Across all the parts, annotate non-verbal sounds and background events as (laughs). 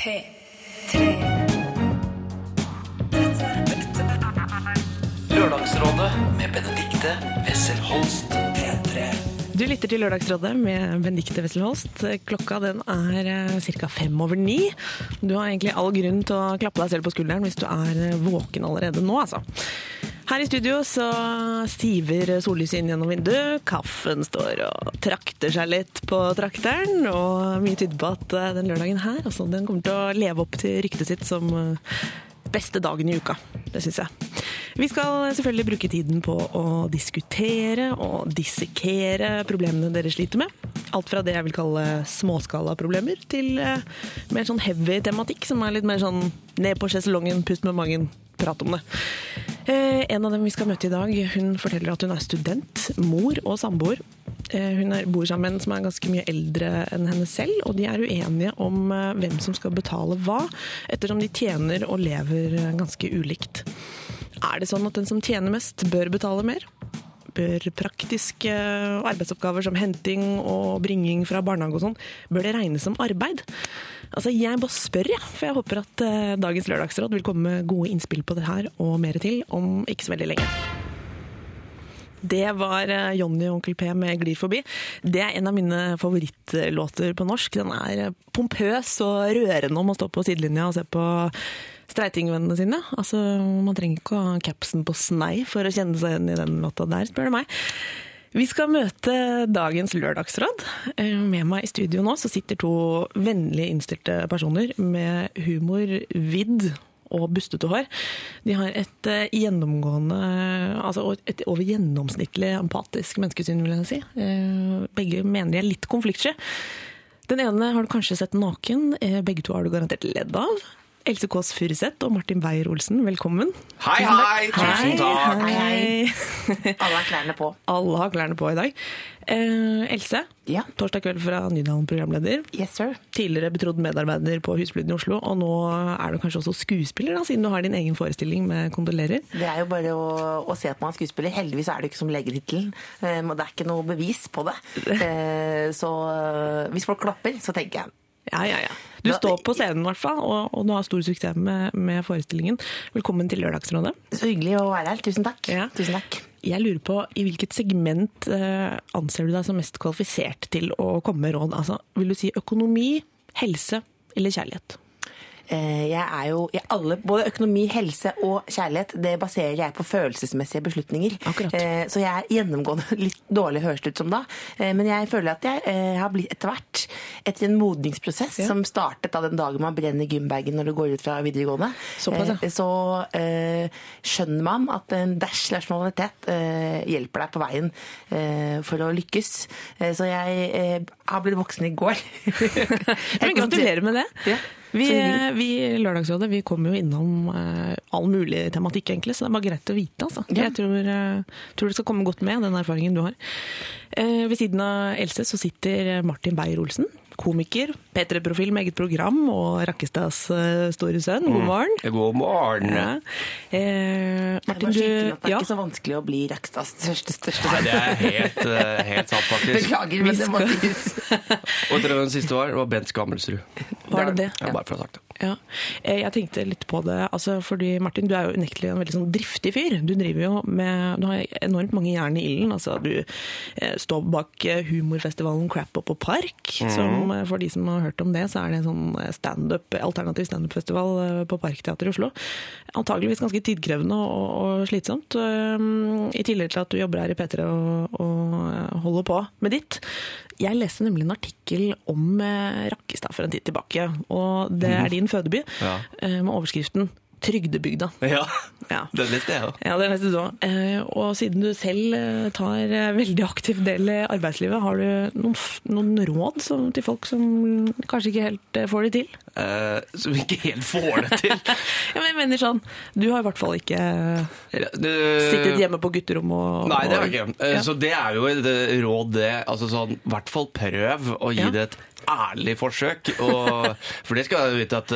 P3. Lørdagsrådet med Benedikte Wessel Holst. P3. Du lytter til Lørdagsrådet med Benedikte Wessel Holst. Klokka den er ca. fem over ni. Du har egentlig all grunn til å klappe deg selv på skulderen hvis du er eh, våken allerede nå, altså. Her i studio så stiver sollyset inn gjennom vinduet, kaffen står og trakter seg litt på trakteren, og mye tyder på at eh, den lørdagen her, altså, den kommer til å leve opp til ryktet sitt som eh, beste dagen i uka. Det syns jeg. Vi skal selvfølgelig bruke tiden på å diskutere og dissekere problemene dere sliter med. Alt fra det jeg vil kalle småskalaproblemer, til eh, mer sånn heavy tematikk, som er litt mer sånn ned på sjeselongen, pust med magen, prat om det. Eh, en av dem vi skal møte i dag, hun forteller at hun er student, mor og samboer. Eh, hun bor sammen med en som er ganske mye eldre enn henne selv, og de er uenige om eh, hvem som skal betale hva, ettersom de tjener og lever ganske ulikt. Er det sånn at den som tjener mest, bør betale mer? Bør praktiske arbeidsoppgaver som henting og bringing fra barnehage og sånn, bør det regnes som arbeid? Altså, Jeg bare spør, jeg, for jeg håper at eh, dagens lørdagsråd vil komme med gode innspill på det her og mer til om ikke så veldig lenge. Det var eh, Jonny og Onkel P med 'Glir forbi'. Det er en av mine favorittlåter på norsk. Den er eh, pompøs og rørende om å stå på sidelinja og se på streitingvennene sine. Altså, Man trenger ikke å ha capsen på snei for å kjenne seg igjen i den låta der, spør du meg. Vi skal møte dagens lørdagsråd. Eh, Med meg i studio nå så sitter to vennlig innstilte personer med humor, vidd og bustete hår. De har et eh, gjennomgående, altså et over gjennomsnittlig empatisk menneskesyn, vil jeg si. Eh, Begge mener de er litt konfliktsky. Den ene har du kanskje sett naken, begge to har du garantert ledd av. Else Kåss Furuseth og Martin Beyer-Olsen, velkommen. Hei, hei! Tusen takk! Hei, hei. Alle har klærne på. (laughs) Alle har klærne på i dag. Eh, Else, Ja. torsdag kveld fra Nydalen programleder. Yes, sir. Tidligere betrodd medarbeider på Husfliden i Oslo, og nå er du kanskje også skuespiller, da, siden du har din egen forestilling med Kondolerer. Det er jo bare å, å se at man er skuespiller. Heldigvis er det ikke som legetittelen. Um, og det er ikke noe bevis på det. (laughs) Eh, så eh, hvis folk klapper, så tenker jeg Ja, ja, ja. Du står på scenen i hvert fall, og, og du har stor suksess med, med forestillingen. Velkommen til Lørdagsrådet. Så hyggelig å være her. Tusen takk. Ja. Tusen takk. Jeg lurer på, I hvilket segment eh, anser du deg som mest kvalifisert til å komme med råd? Altså, vil du si økonomi, helse eller kjærlighet? Eh, jeg er jo i alle, Både økonomi, helse og kjærlighet det baserer jeg på følelsesmessige beslutninger. Akkurat. Eh, Så jeg er gjennomgående (laughs) litt dårlig høres det ut som da. Eh, Men jeg føler at jeg har blitt etter hvert etter en modningsprosess Ja. som startet da den dagen man brenner gymbagen når du går ut fra videregående. Såpass, ja. Så skjønner man at en dash rasjonalitet eh, hjelper deg på veien for å lykkes. Så jeg har blitt voksen i går. (laughs) Men gratulerer med det. Ja, Vi, vi i Lørdagsrådet vi kommer jo innom eh, all mulig tematikk, egentlig, så det er bare greit å vite. Altså. Ja. Jeg tror, eh, tror det skal komme godt med, den erfaringen du har. Eh, ved siden av Else så sitter Martin Beyer-Olsen, komiker, P3-profil med eget program og Rakkestads eh, store sønn. God morgen. God morgen. Ja. Eh, Martin, du det er ja. ikke så vanskelig å bli Rakkestads største, største Nei, det er helt, eh, helt sant, faktisk. Beklager, men det må sies. Og etter den siste var? Det var Bent Skammelsrud. Var det det? Ja, bare for å ha sagt det. Ja. Eh, Jeg tenkte litt på det, altså fordi Martin, du er jo unektelig en veldig sånn driftig fyr. Du driver jo med, du har enormt mange jern i ilden. Altså, du eh, står bak humorfestivalen Crap Up og Park. Som eh, for de som har hørt om det, så er det en sånn eh, stand-up, alternativ standup-festival eh, på Parkteatret i Oslo. Antageligvis ganske tidkrevende og, og slitsomt. I tillegg til at du jobber her i P3 og, og holder på med ditt. Jeg leste nemlig en artikkel om Rakkestad for en tid tilbake, og det er din fødeby, Ja. med overskriften 'Trygdebygda'. Ja, Ja. det leste jeg òg. Ja, det leste du òg. Og siden du selv eh, tar eh, veldig aktiv del i arbeidslivet, har du noen, noen råd som, til folk som kanskje ikke helt eh, får det til? Uh, som ikke helt får det til. (laughs) Ja, men jeg mener sånn, du har i hvert fall ikke sittet hjemme på gutterommet og Nei, det har jeg ikke. Ja. Så det er jo et råd, det. Altså sånn, i hvert fall prøv å gi Ja. det et ærlig forsøk. Og, for det skal du vite at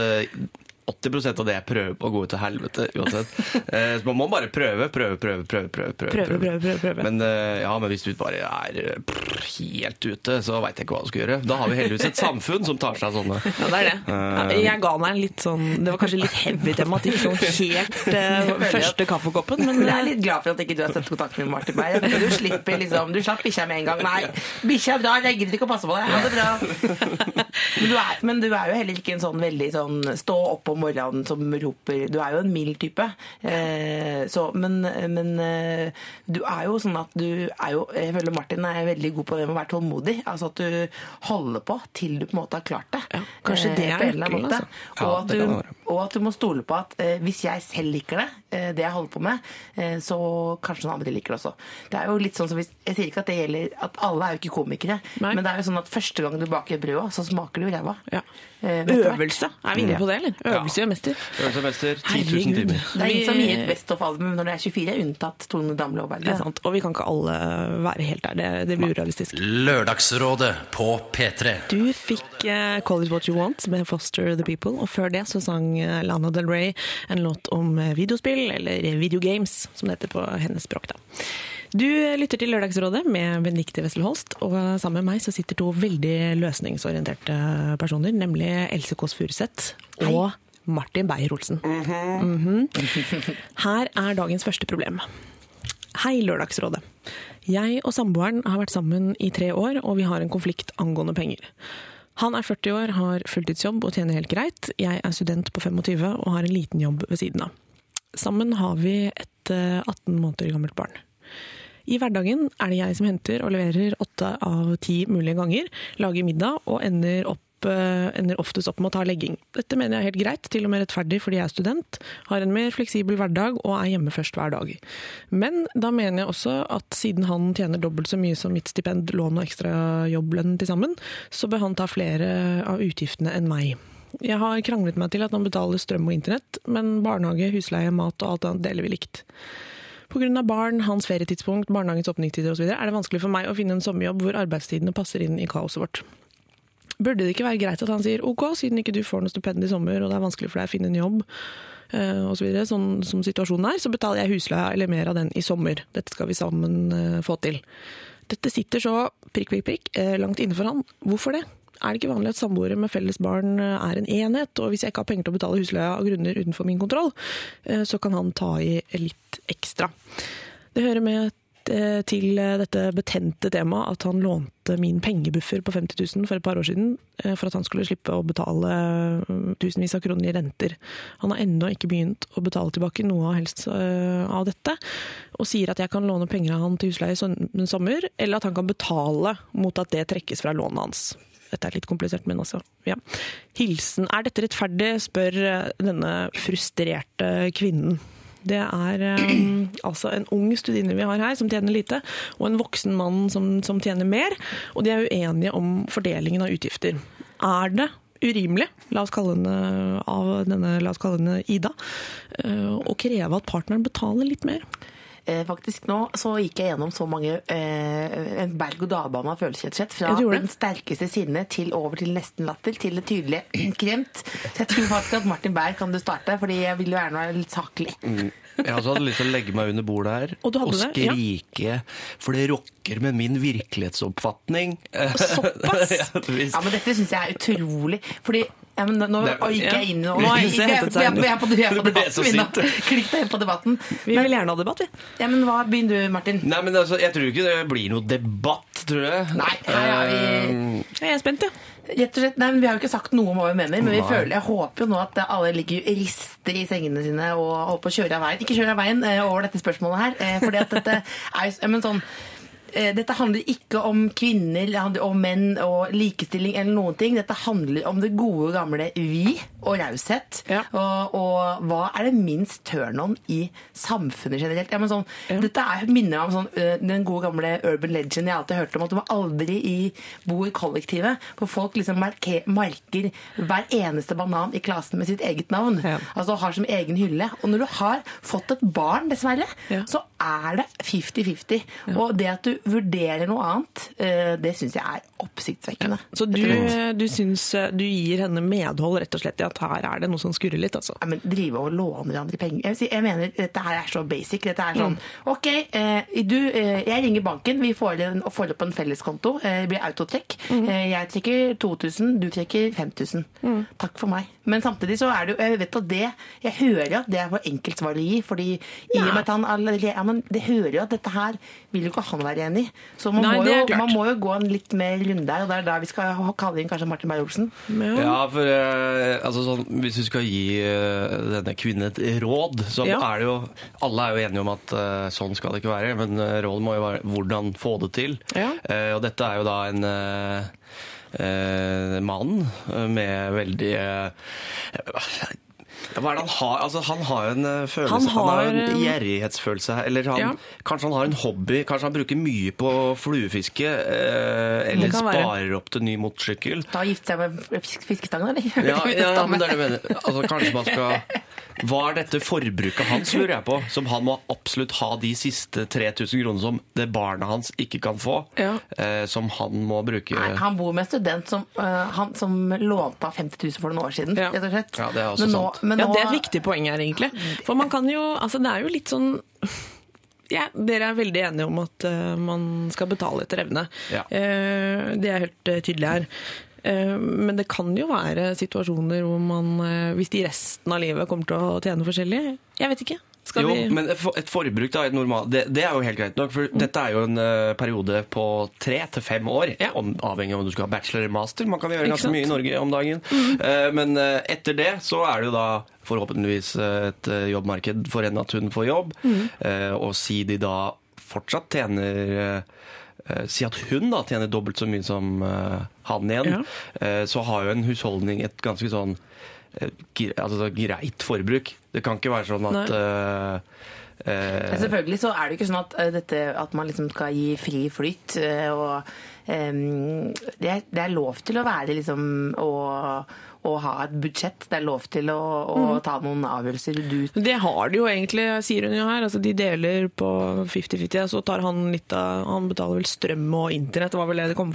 80% av det jeg prøver på, går til helvete uansett. Eh, så man må bare prøve, prøve, prøve, prøve. Prøve, Prøve, prøve, prøve, prøve. Men, eh, ja, men hvis du bare er eh, prr, helt ute, så veit jeg ikke hva du skal gjøre. Da har vi heldigvis et samfunn som tar seg av sånne. Ja, det er det. Jeg ga meg en litt sånn Det var kanskje litt heavy tematikk, sånn helt (laughs) uh, første kaffekoppen, men Men jeg er litt glad for at ikke du har sett kontakt med Martin Beyer. Du slipper liksom, du slapp bikkja med en gang. Nei, bikkja er bra, jeg gidder ikke å passe på deg. Ha det bra. Men du, er, men du er jo heller ikke en sånn veldig sånn stå opp om morgenen som roper Du er jo en mild type. Eh, så, men, men eh, du er jo sånn at du er jo Jeg føler Martin er veldig god på det med å være tålmodig. Altså at du holder på til du på en måte har klart det. Ja, kanskje det er nøkkelen, altså. Ja, Og at du. Og at du må stole på at eh, hvis jeg selv liker det, eh, det jeg holder på med, eh, så kanskje noen andre liker det også. Det er jo litt sånn som hvis, Jeg sier ikke at det gjelder at alle er jo ikke komikere, Nei. men det er jo sånn at første gang du baker brød, så smaker det jo ræva. ja. Eh? Øvelse. Er vi inne på det, eller? Øvelse gjør mester. Øvelse og mester, 10 000 Herregud. timer. Det er ingen som gir et Best of-album når det er 24, unntatt Tone Damli er sant. Og vi kan ikke alle være helt der. Det, det blir urealistisk. Lørdagsrådet på P3. Du fikk uh, Call It What You Want med Foster The People, og før det så sang eh, Lana Del Rey en låt om eh, videospill, eller videogames, som det heter på hennes språk. da. Du lytter til Lørdagsrådet med Benedicte Wessel Holst, og sammen med meg så sitter to veldig løsningsorienterte personer, nemlig Else Kåss Furuseth og Martin Beyer-Olsen. Mhm. Her er dagens første problem. Hei, Lørdagsrådet. Jeg og samboeren har vært sammen i tre år, og vi har en konflikt angående penger. Han er 40 år, har fulltidsjobb og tjener helt greit. Jeg er student på 25 og har en liten jobb ved siden av. Sammen har vi et eh, 18 måneder gammelt barn. I hverdagen er det jeg som henter og leverer åtte av ti mulige ganger, lager middag og ender, opp, eh, ender oftest opp med å ta legging. Dette mener jeg er helt greit, til og med rettferdig fordi jeg er student, har en mer fleksibel hverdag og er hjemme først hver dag. Men da mener jeg også at siden han tjener dobbelt så mye som mitt stipend, lån og ekstrajobblønn til sammen, så bør han ta flere av utgiftene enn meg. Jeg har kranglet meg til at han betaler strøm og internett, men barnehage, husleie, mat og alt annet deler vi likt. Pga. barn, hans ferietidspunkt, barnehagens åpningstider osv. er det vanskelig for meg å finne en sommerjobb hvor arbeidstidene passer inn i kaoset vårt. Burde det ikke være greit at han sier ok, siden ikke du får noe stipend i sommer og det er vanskelig for deg å finne en jobb, eh, og så videre, sånn som situasjonen er, så betaler jeg husleia eller mer av den i sommer. Dette skal vi sammen eh, få til. Dette sitter så prikk, prikk, prikk eh, langt inne for han. Hvorfor det? Er det ikke vanlig at samboere med felles barn eh, er en enhet, og hvis jeg ikke har penger til å betale husleia av grunner utenfor min kontroll, eh, så kan han ta i litt ekstra. Det hører med eh, til dette betente temaet at han lånte min pengebuffer på 50 000 for et par år siden for at han skulle slippe å betale tusenvis av kroner i renter. Han har ennå ikke begynt å betale tilbake noe av helst av dette, og sier at jeg kan låne penger av han til husleie i sommer, eller at han kan betale mot at det trekkes fra lånet hans. Dette er litt komplisert, men altså, ja. Hilsen er dette rettferdig, spør eh, denne frustrerte kvinnen. Det er um, (clears throat) altså en ung studine vi har her som tjener lite, og en voksen mann som, som tjener mer, og de er uenige om fordelingen av utgifter. Er det urimelig, la oss kalle henne, av denne, la oss kalle henne Ida, eh, å kreve at partneren betaler litt mer? Eh, faktisk nå så gikk jeg gjennom så mange eh, en berg-og-dal-bane av følelser, rett og slett. Fra den sterkeste sinne til over til nesten latter, til det tydelige (clears throat) kremt. Så jeg tror faktisk at Martin Berg kan du starte, fordi jeg vil jo gjerne være litt saklig. Jeg også hadde lyst til å legge meg under bordet her Og og skrike, det, ja. for det rokker med min virkelighetsoppfatning. Såpass? (laughs) Ja, men dette syns jeg er utrolig. Fordi ja, men nå Det- gikk jeg inn og Nå har jeg, jeg, jeg, jeg, er på, jeg er debatten. (laughs) Klikk deg inn på debatten. Vi vil gjerne ha debatt, vi. ja, men hva begynner du, Martin? Nei, men altså, Jeg tror ikke det blir noe debatt, tror jeg. Nei, her er vi Eh, Jeg er spent, jeg. Rett og slett, nei, men Vi har jo ikke sagt noe om hva vi mener, men vi Nei. føler, jeg håper jo nå at alle ligger rister i sengene sine og holder på å kjøre av veien. Ikke kjøre av veien eh, over dette spørsmålet her. eh, fordi at dette er jo men sånn dette handler ikke om kvinner om menn og likestilling eller noen ting. Dette handler om det gode, gamle vi og raushet. Ja. Og, og hva er det minst turn-on i samfunnet generelt? Ja, men sånn, Ja. Dette er, minner meg om sånn, den gode gamle urban legend jeg alltid hørte hørt om. At du må aldri i, bo i kollektivet. For folk liksom marker, marker hver eneste banan i klassen med sitt eget navn. Altså har som egen hylle. Og når du har fått et barn, dessverre, så er det 50-50. Og det at du vurderer noe annet, eh, det syns jeg er oppsiktsvekkende. Så du, slett. du syns eh, du gir henne medhold rett og slett i at her er det noe som skurrer litt, altså? Nei, men drive og låne hverandre penger jeg, si, jeg mener dette her er så basic. Dette er sånn OK, eh, du, eh, jeg ringer banken, vi får, får opp en felleskonto. Eh, det blir autotrekk. Mm. jeg trekker 2000, du trekker 5000. Takk for meg. Men samtidig så er det jo Jeg vet at det Jeg hører jo at det er for enkelt svar å gi, fordi i og med at han allerede ja, men Det hører jo at dette her vil jo ikke han være enig i. Så man, Nei, må jo, man må jo gå en litt mer runde der, og det er da vi skal kalle inn kanskje Martin Beyer-Olsen. Ja, for eh, altså sånn, Hvis du skal gi eh, denne kvinnen et råd, så Ja. er det jo Alle er jo enige om at eh, sånn skal det ikke være, men eh, rådet må jo være hvordan få det til. Ja. Eh, og dette er jo da en eh, mann eh, med veldig eh, hva er det han har? Altså, han har en følelse Han Han har, har, en gjerrighetsfølelse. her, Eller han, Ja. kanskje han har en hobby. Kanskje han bruker mye på fluefiske. Eh, eller sparer være. opp til ny motorsykkel. Da gifte seg med fisk- fiskestangen, eller? Ja, (laughs) ja, men det er det jeg mener. Altså, kanskje man skal (laughs) Hva er dette forbruket hans, lurer jeg på? Som han må absolutt ha de siste 3000 kronene som det barna hans ikke kan få. Ja. Eh, som han må bruke. Nei, han bor med en student som, uh, han, som lånte av 50 000 for noen år siden. Ja. rett og slett. Ja, det er også men nå, sant. Men Ja, det er et viktig poeng her, egentlig. For man kan jo Altså, det er jo litt sånn ja, Dere er veldig enige om at uh, man skal betale etter evne. Ja. Uh, det er helt uh, tydelig her. Eh, men det kan jo være situasjoner hvor man, eh, hvis de resten av livet kommer til å tjene forskjellig Jeg vet ikke. Skal jo, vi men et forbruk da, et normal, det, det er jo helt greit nok. For dette er jo en eh, periode på tre til fem år. Ja. Om, avhengig av om du skal ha bachelor eller master. Man kan gjøre ganske mye i Norge om dagen. Eh, men etter det så er det jo da forhåpentligvis et jobbmarked for henne at hun får jobb. Mm. og si de da fortsatt tjener Si at hun da tjener dobbelt så mye som eh, han igjen. Ja. eh, så har jo en husholdning et ganske sånn eh, gre- altså, greit forbruk. Det kan ikke være sånn at eh, eh, Selvfølgelig så er det ikke sånn at, dette, at man liksom skal gi fri flyt. og um, det, er, det er lov til å være liksom å, å ha et budsjett. Det er lov til å, å Mm. ta noen avgjørelser. Du Det har de jo egentlig, sier hun jo her. Altså, de deler på 50-50, så tar han litt av Han betaler vel strøm og internett, var vel det det kom,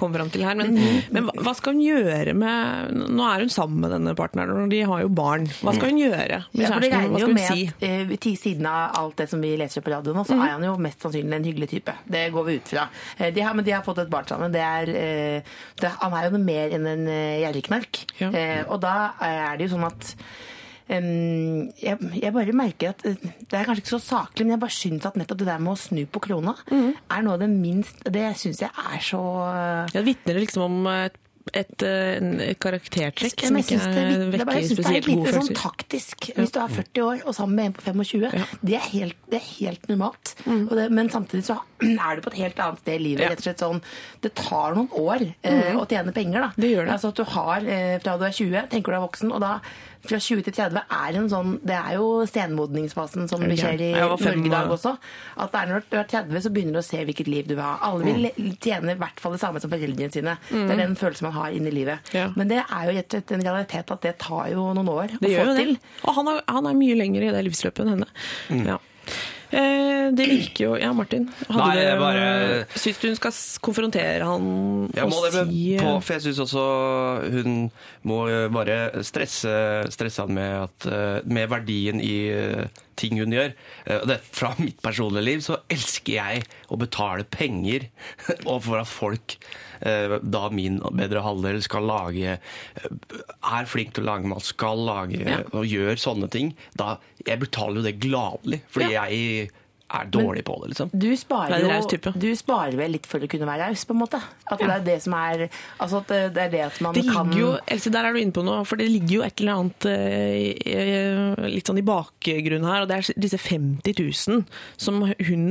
kom fram til her. Men, men hva, skal hun gjøre med Nå er hun sammen med denne partneren, og de har jo barn. Hva skal hun gjøre med Ja, kjæresten? regner Hva skal hun med si? at uh, siden av alt det som vi leser på radio nå, Mhm. så er han jo mest sannsynlig en hyggelig type. Det går vi ut fra. Eh, De har, men de har fått et barn sammen. Det er, uh, det, han er jo noe mer enn en gjerrigknark. Ja. Eh, og da er det jo sånn at Um, jeg, jeg bare merker at eh, Det er kanskje ikke så saklig, men jeg bare syns at nettopp det der med å snu på krona mm. er noe av det minst Det syns jeg er så Ja, Vitner det liksom om et, et, eh, et karaktertrekk som ikke jeg synes det, er litt- det, er litt gode sånn taktisk. Hvis du er 40 år og sammen med en på 25, Ja. det, er helt, det er helt normalt. Og det, men samtidig så (clears throat) er du på et helt annet sted i livet. Ja. rett og slett sånn, Det tar noen år eh, å tjene penger. da. Det gjør det. Altså at du har eh, fra du er 20, tenker du er voksen, og da fra 20 til 30 er en sånn Det er jo senmodningsfasen som det skjer i Norge i dag også. At det er når du er 30, så begynner du å se hvilket liv du vil ha. Alle vil tjene i hvert fall det samme som foreldrene sine. Det er den følelsen man har inni livet. Ja. Men det er jo rett og slett en realitet at det tar jo noen år Det å få jo det. til. Og han er, han er mye lenger i det livsløpet enn henne. Mm. Ja. Eh, det virker jo Ja, Martin. Hadde Nei, jeg bare- Syns du hun skal konfrontere han Jeg må og det si på, eh, for jeg syns også hun må eh, bare stresse, stresse han med, at, med verdien i ting hun gjør. Det, fra mitt personlige liv så elsker jeg å betale penger (laughs) og for at folk, da min bedre halvdel, skal lage eh, Er flink til å lage mat, skal lage Ja. og gjør sånne ting. Da, jeg betaler jo det gladelig, fordi jeg er dårlig på det, liksom. Du sparer, jo, du sparer vel litt for å kunne være raus, på en måte? At det er det som er Altså at det er det at man Det kan jo, Else, der er du inne på noe, for det ligger jo et eller annet eh, litt sånn i bakgrunnen her, og det er disse 50 000 som hun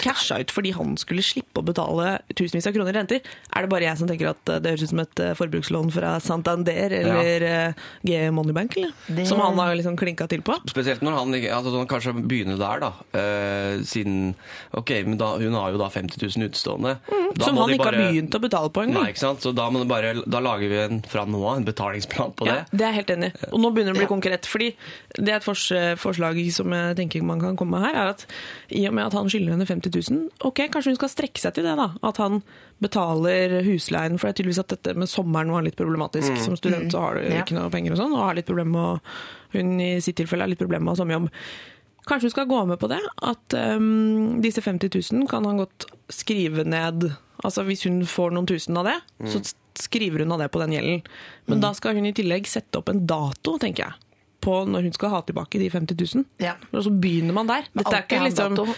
casha ut fordi han skulle slippe å betale tusenvis av kroner i renter. Er det bare jeg som tenker at eh, det høres ut som et eh, forbrukslån fra Santander eller ja. G Moneybank, eller? Det- Som han har liksom klinka til på? Spesielt når han altså, han kanskje begynner der, da. Siden Ok, men da, hun har jo da 50 000 utestående. Mm, Som han ikke har begynt å betale på engang. Så da, bare, da lager vi en, fra nå av en betalingsplan på det. Ja, det. er jeg helt enig i. Og nå begynner det å bli konkret. fordi det er et fors forslag som jeg tenker man kan komme med her, er at i og med at han skylder henne 50 000, ok, kanskje hun skal strekke seg til det, da. At han betaler husleien. For det er tydeligvis at dette med sommeren var litt problematisk. Som student så har du ikke noe penger og sånn, og har litt problemer med å Hun i sitt tilfelle har litt problemer med å ha sommerjobb. Kanskje hun skal gå med på det? At um, disse 50 000 kan han godt skrive ned Altså Hvis hun får noen tusen av det, så skriver hun av det på den gjelden. Men da skal hun i tillegg sette opp en dato, tenker jeg, på når hun skal ha tilbake de 50 000. Ja. Og så begynner man der. Dette er, ikke liksom,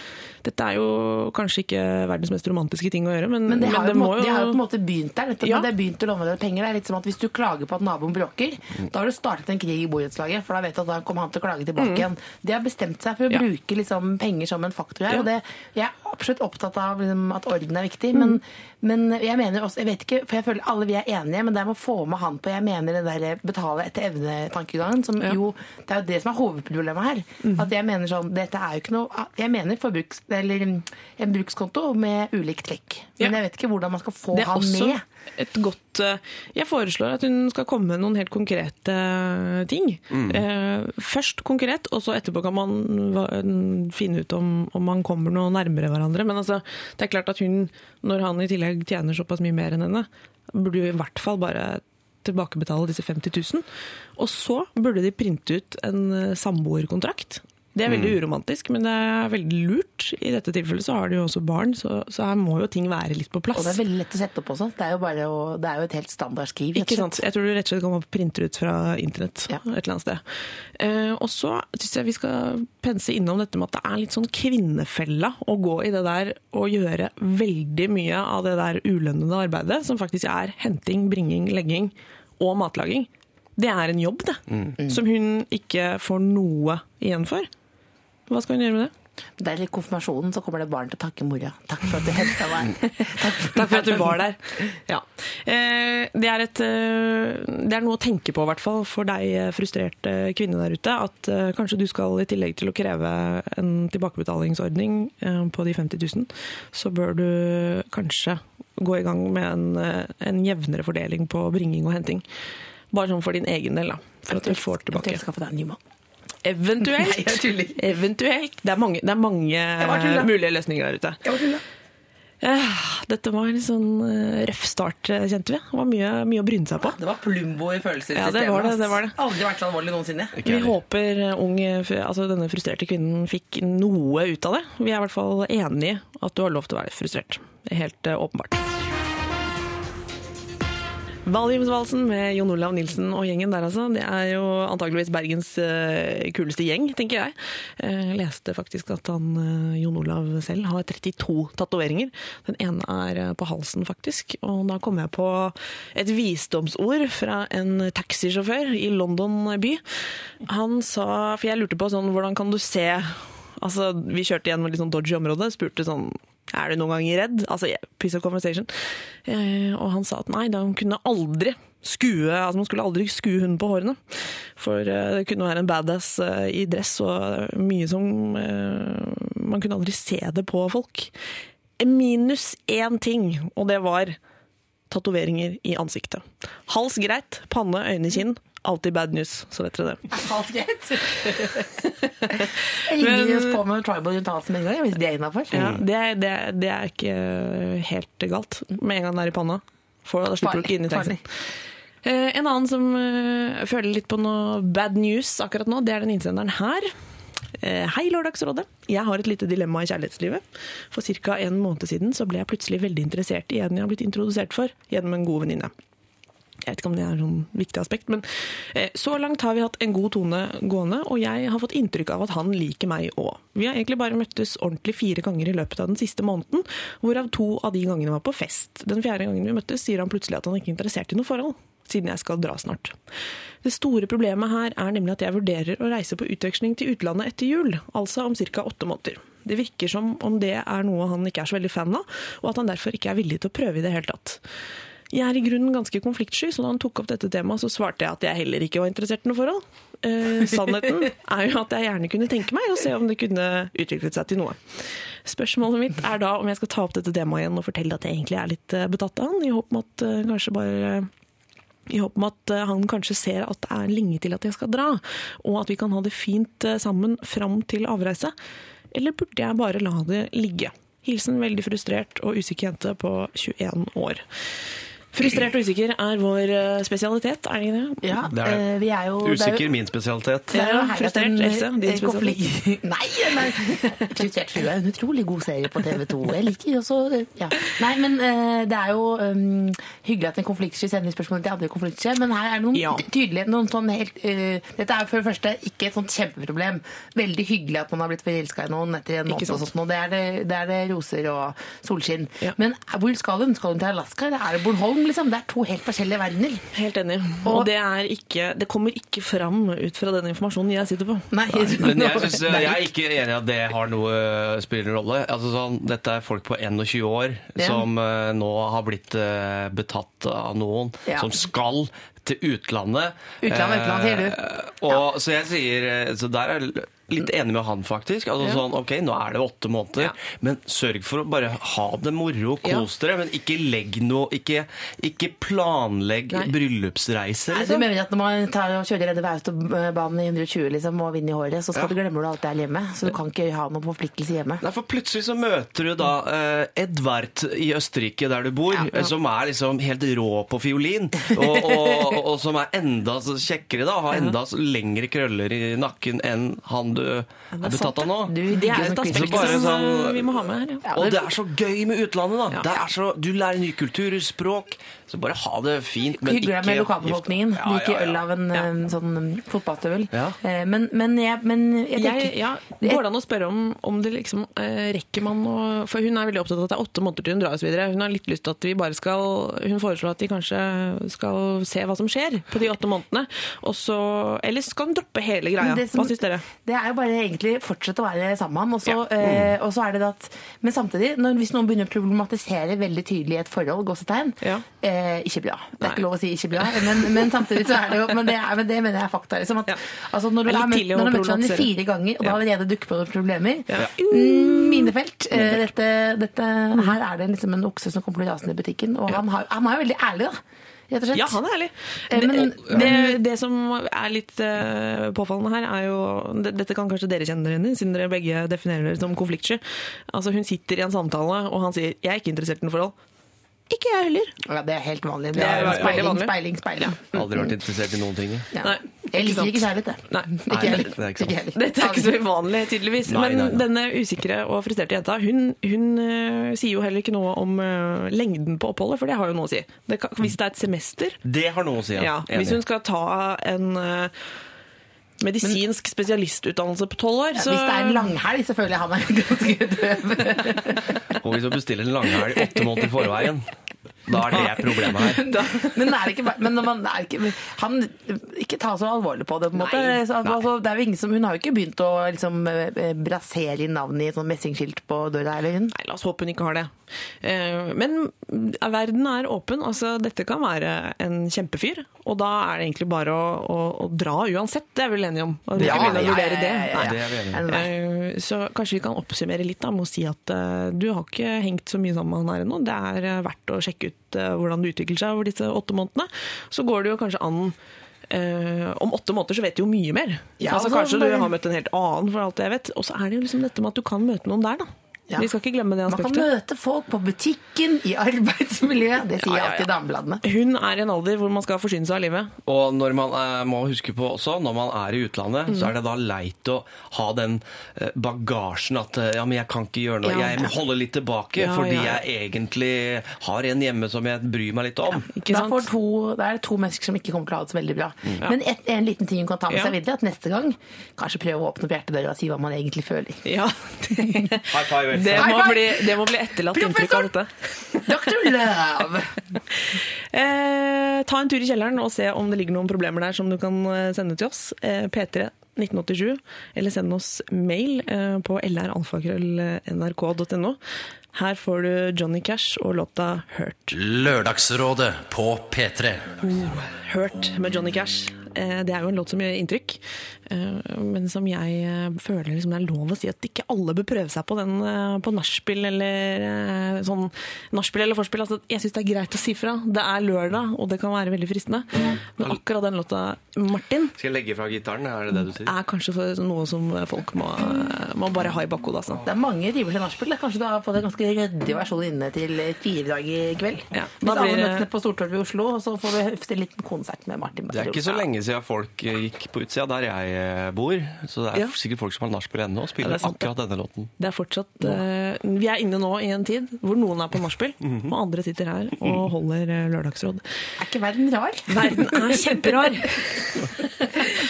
dette er jo kanskje ikke verdens mest romantiske ting å gjøre, men, Men det har, men jo, på en måte- de har jo på en måte begynt der. Dette, Ja. det er begynt å låne deg penger. Det er litt som at Hvis du klager på at naboen bråker, da har du startet en krig i borettslaget. For da vet du at da kommer han til å klage tilbake igjen. De har bestemt seg for å Mm. Ja. bruke liksom, penger som en faktor her. Og det, jeg er absolutt opptatt av liksom, at orden er viktig. Men, men jeg mener også, jeg vet ikke, for jeg føler alle vi er enige, men det er med å få med han på Jeg mener den der betale etter evne-tankegangen, som Ja. jo Det er jo det som er hovedproblemet her. At jeg mener sånn Dette er jo ikke noe Jeg mener forbruks, eller en brukskonto med ulik trekk. Men Ja. jeg vet ikke hvordan man skal få Det er han også med. et godt eh, Jeg foreslår at hun skal komme med noen helt konkrete eh, ting. Mm. først konkret, og så etterpå kan man finne ut om, om man kommer noe nærmere hverandre. Men altså, det er klart at hun, når han i tillegg tjener såpass mye mer enn henne, burde jo i hvert fall bare tilbakebetale disse 50 000. Og så burde de printe ut en eh, samboerkontrakt. Det er veldig uromantisk, men det er veldig lurt. I dette tilfellet så har de jo også barn, så, så her må jo ting være litt på plass. Og det er veldig lett å sette opp også. Det er jo, bare å, det er jo et helt standard skriv. Ikke sant? Jeg tror du rett og slett kan printe ut fra internett Ja. et eller annet sted. Eh, og så syns jeg vi skal pense innom dette med at det er litt sånn kvinnefella å gå i det der og gjøre veldig mye av det der ulønnede arbeidet, som faktisk er henting, bringing, legging og matlaging. Det er en jobb, det. Som hun ikke får noe igjen for. Hva skal hun gjøre med det? Det er i konfirmasjonen så kommer det barn til å takke mora. Takk for at du henta meg. Takk (laughs) for, Takk for at du var der. Ja. Eh, Det, er et, eh, det er noe å tenke på, i hvert fall for deg eh, frustrerte kvinne der ute. At kanskje du skal, i tillegg til å kreve en tilbakebetalingsordning på de 50 000, så bør du kanskje gå i gang med en, en jevnere fordeling på bringing og henting. Bare sånn for din egen del, da. For at du får tilbake. Jeg skal få deg en ny mann. Eventuelt. Nei, jeg tuller. Eventuelt. Det er mange, det er mange mulige løsninger der ute. Jeg var tulla. Eh, Dette var en sånn eh, røff start, eh, kjente vi. Det var mye, mye å bryne seg på. Det var plumbo i følelsessystemet. Ja, det var det, det var det. Aldri vært så alvorlig noensinne. Ikke Vi heller. håper ung, altså denne frustrerte kvinnen fikk noe ut av det. Vi er i hvert fall enige i at du har lov til å være frustrert. Er helt åpenbart. Valiumsvalsen med Jon Olav Nilsen og gjengen der, altså. Det er jo antageligvis Bergens eh, kuleste gjeng, tenker jeg. Jeg leste faktisk at han, eh, Jon Olav selv har 32 tatoveringer. Den ene er eh, på halsen, faktisk. Og da kom jeg på et visdomsord fra en taxisjåfør i London by. Han sa For jeg lurte på sånn, hvordan kan du se Altså, Vi kjørte gjennom et litt sånn dodgy område, spurte sånn er du noen ganger redd? Altså, yeah, piece of conversation. Eh, og han sa at nei, da hun kunne aldri skue, altså man skulle aldri skue hunden på hårene. For eh, det kunne være en badass eh, i dress og mye som eh, Man kunne aldri se det på folk. Minus én ting, og det var tatoveringer i ansiktet. Hals greit, panne, øyne, kinn. Alltid bad news, så vet dere det. Halvt greit. (laughs) Ringer oss på med tribal uttalelse med en gang, hvis det er innafor. Ja, det, det, det er ikke helt galt. Med en gang det er i panna, for da slipper du ikke inn i taxien. Eh, En annen som eh, føler litt på noe bad news akkurat nå, det er den innsenderen her. Eh, Hei, Lørdagsrådet. Jeg har et lite dilemma i kjærlighetslivet. For ca. en måned siden så ble jeg plutselig veldig interessert i en jeg har blitt introdusert for gjennom en god venninne. Jeg vet ikke om det er et sånn viktig aspekt, men eh, så langt har vi hatt en god tone gående, og jeg har fått inntrykk av at han liker meg òg. Vi har egentlig bare møttes ordentlig fire ganger i løpet av den siste måneden, hvorav to av de gangene var på fest. Den fjerde gangen vi møttes, sier han plutselig at han ikke er interessert i noe forhold, siden jeg skal dra snart. Det store problemet her er nemlig at jeg vurderer å reise på utveksling til utlandet etter jul, altså om ca. åtte måneder. Det virker som om det er noe han ikke er så veldig fan av, og at han derfor ikke er villig til å prøve i det hele tatt. Jeg er i grunnen ganske konfliktsky, så da han tok opp dette temaet, så svarte jeg at jeg heller ikke var interessert i noe forhold. Eh, sannheten er jo at jeg gjerne kunne tenke meg å se om det kunne utviklet seg til noe. Spørsmålet mitt er da om jeg skal ta opp dette temaet igjen og fortelle at jeg egentlig er litt eh, betatt av han, i håp om at eh, kanskje bare i håp om at eh, han kanskje ser at det er lenge til at jeg skal dra, og at vi kan ha det fint eh, sammen fram til avreise. Eller burde jeg bare la det ligge? Hilsen veldig frustrert og usikker jente på 21 år. Frustrert og usikker er vår eh, spesialitet, er det ikke det? Ja, Det er det. eh, vi er jo det er jo- Usikker min spesialitet. Det er jo frustrert, en- Else, din spesialitet. konflikt- (laughs) Nei, nei. Frustrert frue er en utrolig god serie på TV 2. Jeg liker også ja. Nei, men eh, det er jo um, hyggelig at en konfliktsky sender spørsmål til andre konfliktsky, men her er det noen Ja. tydelige noen sånn helt uh, Dette er for det første ikke et sånt kjempeproblem. Veldig hyggelig at man har blitt forelska i noen etter en måned. Og sånn, sånt, det er det, det er det roser og solskinn. Ja. Men hvor skal hun? Skal hun til Alaska? Det er Bornholm? Liksom? Det er to helt forskjellige verdener. Helt enig. Og- Og det, er ikke, det kommer ikke fram ut fra den informasjonen jeg sitter på. Nei, Men jeg, synes, jeg er ikke enig i at det har noe, spiller en rolle. Altså, sånn, dette er folk på 21 år Ja. som eh, nå har blitt eh, betatt av noen, Ja. som skal til utlandet. Utlandet, utlandet, sier du. Eh, og, Så jeg sier eh, Så der er litt enig med han, faktisk. Altså, Ja. sånn, ok, Nå er det åtte måneder, Ja. men sørg for å bare ha det moro, kos dere. Men ikke legg noe Ikke, ikke planlegg Nei. bryllupsreiser. Nei, du Liksom. mener at når man tar og kjører Redde autobanen i 120 liksom, og vinner i håret, så skal Ja. du glemme du alt det er hjemme? Så du kan ikke ha noen forpliktelse hjemme? Nei, for plutselig så møter du da eh, Edvard i Østerrike, der du bor, Ja, ja. eh, som er liksom helt rå på fiolin. Og, og, og som er enda kjekkere, da. Har enda lengre krøller i nakken enn han du har tatt av nå. Du Det er et aspekt som sånn- vi må ha med her. Ja. Og det- er så gøy med utlandet, da. Så, du lærer nye kulturer, språk. Så bare ha det fint, men Hyggelig ikke med lokalbefolkningen. Ja, ja, ja. Like øl av en Ja. eh, sånn um, fotballstøvel. Ja. Eh, Men, men, jeg, men jeg tenker Jeg, ja, Går det an å spørre om, om det liksom eh, rekker man å For hun er veldig opptatt av at det er åtte måneder til hun drar osv. Hun har litt lyst til at vi bare skal Hun foreslår at de kanskje skal se hva som skjer på de åtte månedene. Og så, eller skal hun droppe hele greia? Som- Hva syns dere? Det er jo bare egentlig fortsette å være sammen. Og så, Mm. og så er det det at Men samtidig, når, hvis noen begynner å problematisere veldig tydelig i et forhold, gåsetegn, Ja. eh, ikke bra. Det er Nei. ikke lov å si ikke bra, men, men samtidig så er det jo Men det, er, men det mener jeg er fakta. Liksom, at, Ja. altså, når du har møtt hverandre fire ganger, og da har allerede dukket på problemer Ja. mm, Minefelt. Eh, dette, dette, her er det liksom en okse som kommer til å rase i butikken, og han, har, han er jo veldig ærlig, da. Ja, han er ærlig. Men, Det, det, det som er litt uh, påfallende her, er jo det, Dette kan kanskje dere kjenne dere igjen i, siden dere begge definerer dere som konfliktsky. Altså, hun sitter i en samtale, og han sier 'jeg er ikke interessert i noe forhold'. Ikke jeg heller. Ja, det er helt vanlig. Det er speiling, speiling, speiling, speiling. Aldri vært interessert i noen ting. Ja. Nei, Jeg liker ikke kjærlighet, det. Nei. Ikke Nei, heller. det er ikke sant. Dette er ikke så uvanlig, tydeligvis. Nei, Men nei, nei. denne usikre og frustrerte jenta, hun, hun uh, sier jo heller ikke noe om uh, lengden på oppholdet, for det har jo noe å si. Det kan, hvis det er et semester, Det har noe å si, ja. ja, hvis hun skal ta en eh, medisinsk spesialistutdannelse på tolv år, Ja, Hvis det er en langhelg, så jeg han er ganske døv. Og hvis du bestiller en langhelg åtte måneder i forveien, da er det problemet her. (laughs) da, Men, er ikke, men man er ikke, han ikke ta så alvorlig på det. på en måte. Nei, altså, det er jo ingen som, hun har jo ikke begynt å liksom, eh, brasere inn navnet i et sånt messingskilt på døra. Eller hun. Nei, la oss håpe hun ikke har det. Eh, Men verden er åpen. altså Dette kan være en kjempefyr, og da er det egentlig bare å, å, å dra uansett. Det er vi vel enige om? Og vi Ja, ikke begynne å vurdere det. Nei. Det er vi enige om. Eh, Så kanskje vi kan oppsummere litt da, med å si at eh, du har ikke hengt så mye sammen med han her ennå. Det er eh, verdt å sjekke ut eh, hvordan det utvikler seg over disse åtte månedene. Så går det jo kanskje an Uh, om åtte måneder så vet du jo mye mer. Ja, altså, altså, kanskje bare- du har møtt en helt annen, for alt jeg vet. Og så er det jo liksom dette med at du kan møte noen der, da. Ja. Vi skal ikke glemme det aspektet. Man kan møte folk på butikken, i arbeidsmiljøet. Det sier Ja, ja, ja. alltid damebladene. Hun er i en alder hvor man skal forsyne seg av livet. Og når man eh, må huske på også, når man er i utlandet, så er det da leit å ha den eh, bagasjen at eh, ja, men jeg kan ikke gjøre noe, Ja. jeg må holde litt tilbake, Ja, fordi ja, ja. jeg egentlig har en hjemme som jeg bryr meg litt om. Ikke Da, sant? to, det er to mennesker som ikke kommer til å ha det så veldig bra. Men et, en liten ting hun kan ta med Ja. seg videre, at neste gang kanskje prøve å åpne opp hjertedøra og si hva man egentlig føler. Ja. (laughs) (laughs) High five. Det må bli, det må bli etterlatt inntrykk av dette. Dr. Love! (laughs) Eh, ta en tur i kjelleren og se om det ligger noen problemer der som du kan eh, sende til oss. Eh, P3 1987, eller send oss mail eh, på lralfakrøll.nrk.no. Her får du Johnny Cash og låta Hurt. Lørdagsrådet på P3. Hurt med Johnny Cash. Eh, Det er jo en låt som gjør inntrykk, men som jeg eh, føler liksom det er lov å si at ikke alle bør prøve seg på den eh, på nachspiel eller eh, sånn nachspiel eller forspill. Altså, jeg syns det er greit å si fra. Det er lørdag, og det kan være veldig fristende. Men akkurat den låta, Martin, Skal jeg legge fra gitaren? Er det det du sier? er kanskje for noe som folk må, må bare ha i bakhodet. Altså. Det er mange timer til nachspiel. Kanskje du har fått en ganske ryddig versjon inne til fire dager i kveld. Ja, Hvis da alle blir møtes ned på Stortorget i Oslo, og så får vi høfte en liten konsert med Martin Det er ikke så lenge siden folk eh, gikk på utsida der jeg bor. Så det er Ja. sikkert folk som har nachspiel ennå og spiller er sant, akkurat denne låten. Det er fortsatt uh, Vi er inne nå i en tid hvor noen er på nachspiel, (laughs) Mhm. og andre sitter her og holder eh, lørdagsråd. Er ikke verden rar? Verden er (laughs) kjemperar!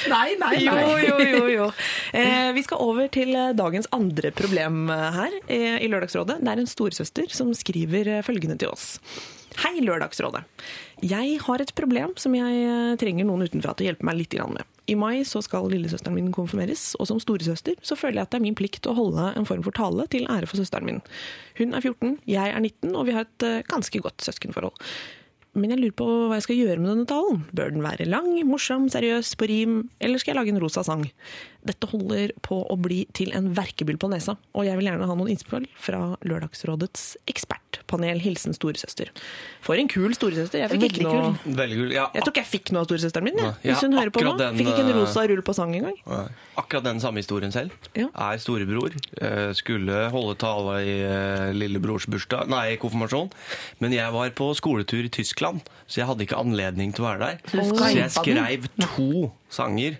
Nei, nei, nei. jo, jo. jo. Eh, vi skal over til dagens andre problem her uh, i Lørdagsrådet. Det er en storesøster som skriver følgende til oss. Hei, Lørdagsrådet. Jeg har et problem som jeg trenger noen utenfra til å hjelpe meg litt med. I mai så skal lillesøsteren min konfirmeres, og som storesøster så føler jeg at det er min plikt å holde en form for tale til ære for søsteren min. Hun er 14, jeg er 19, og vi har et eh, ganske godt søskenforhold. Men jeg lurer på hva jeg skal gjøre med denne talen. Bør den være lang, morsom, seriøs, på rim, eller skal jeg lage en rosa sang? Dette holder på å bli til en verkebyll på nesa, og jeg vil gjerne ha noen innspill fra Lørdagsrådets ekspertpanel. Hilsen storesøster. For en kul storesøster. Jeg fikk ikke noe kul. Veldig kul. Ja, Jeg tror ikke jeg fikk noe av storesøsteren min. Jeg. jeg Hvis hun hører på nå. den, Fikk ikke en eh, rosa rull på sang engang. Akkurat den samme historien selv. Ja. Er storebror. eh, Skulle holde tale i eh, lillebrors bursdag, nei, konfirmasjon. Men jeg var på skoletur i Tyskland, så jeg hadde ikke anledning til å være der. Så jeg skrev to sanger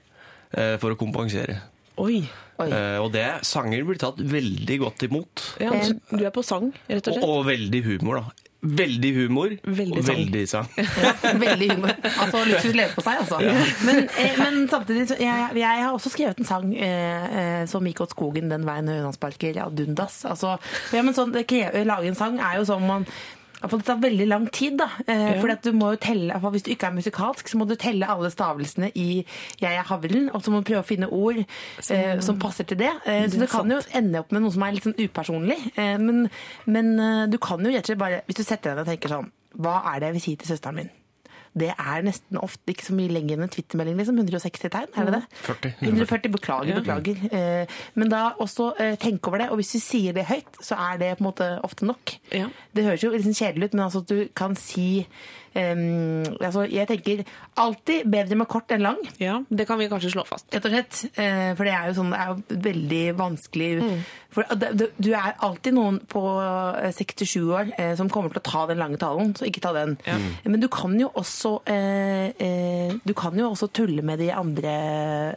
eh, for å kompensere. Oi. Eh, Og det sanger blir tatt veldig godt imot. Ja, så du er på sang, rett og Og, slett? og veldig humor, da. Veldig humor Veldig og sang. veldig sang. (laughs) Ja, veldig humor. Altså luksus leverpostei, altså. Men, eh, men samtidig, så jeg, jeg har også skrevet en sang eh, eh, som gikk åt skogen den veien Høylandsparker ja, Dundas. Altså, ja, men sånn, det krever, lage en sang er jo sånn man for det tar veldig lang tid, da. Eh, Ja. fordi at du må jo telle, Hvis du ikke er musikalsk, så må du telle alle stavelsene i 'Jeg er havlen', og så må du prøve å finne ord eh, som passer til det. Eh, Det så det kan jo ende opp med noe som er litt sånn upersonlig. Eh, men men eh, du kan jo rett og slett bare Hvis du setter deg ned og tenker sånn Hva er det jeg vil si til søsteren min? Det er nesten ofte ikke så mye lenger enn en Twitter-melding. liksom, 160 tegn, er det det? 40. 140, Beklager, beklager. Eh, Men da også eh, tenk over det. Og hvis du sier det høyt, så er det på en måte ofte nok. Ja. Det høres jo litt sånn kjedelig ut, men altså at du kan si em, altså Jeg tenker alltid bedre med kort enn lang. Ja, det kan vi kanskje slå fast. Rett og slett. Eh, For det er jo sånn, det er jo veldig vanskelig For det- det- Du er alltid noen på eh, 67 år eh, som kommer til å ta den lange talen, så ikke ta den. Men du kan jo også eh, eh, Du kan jo også tulle med de andre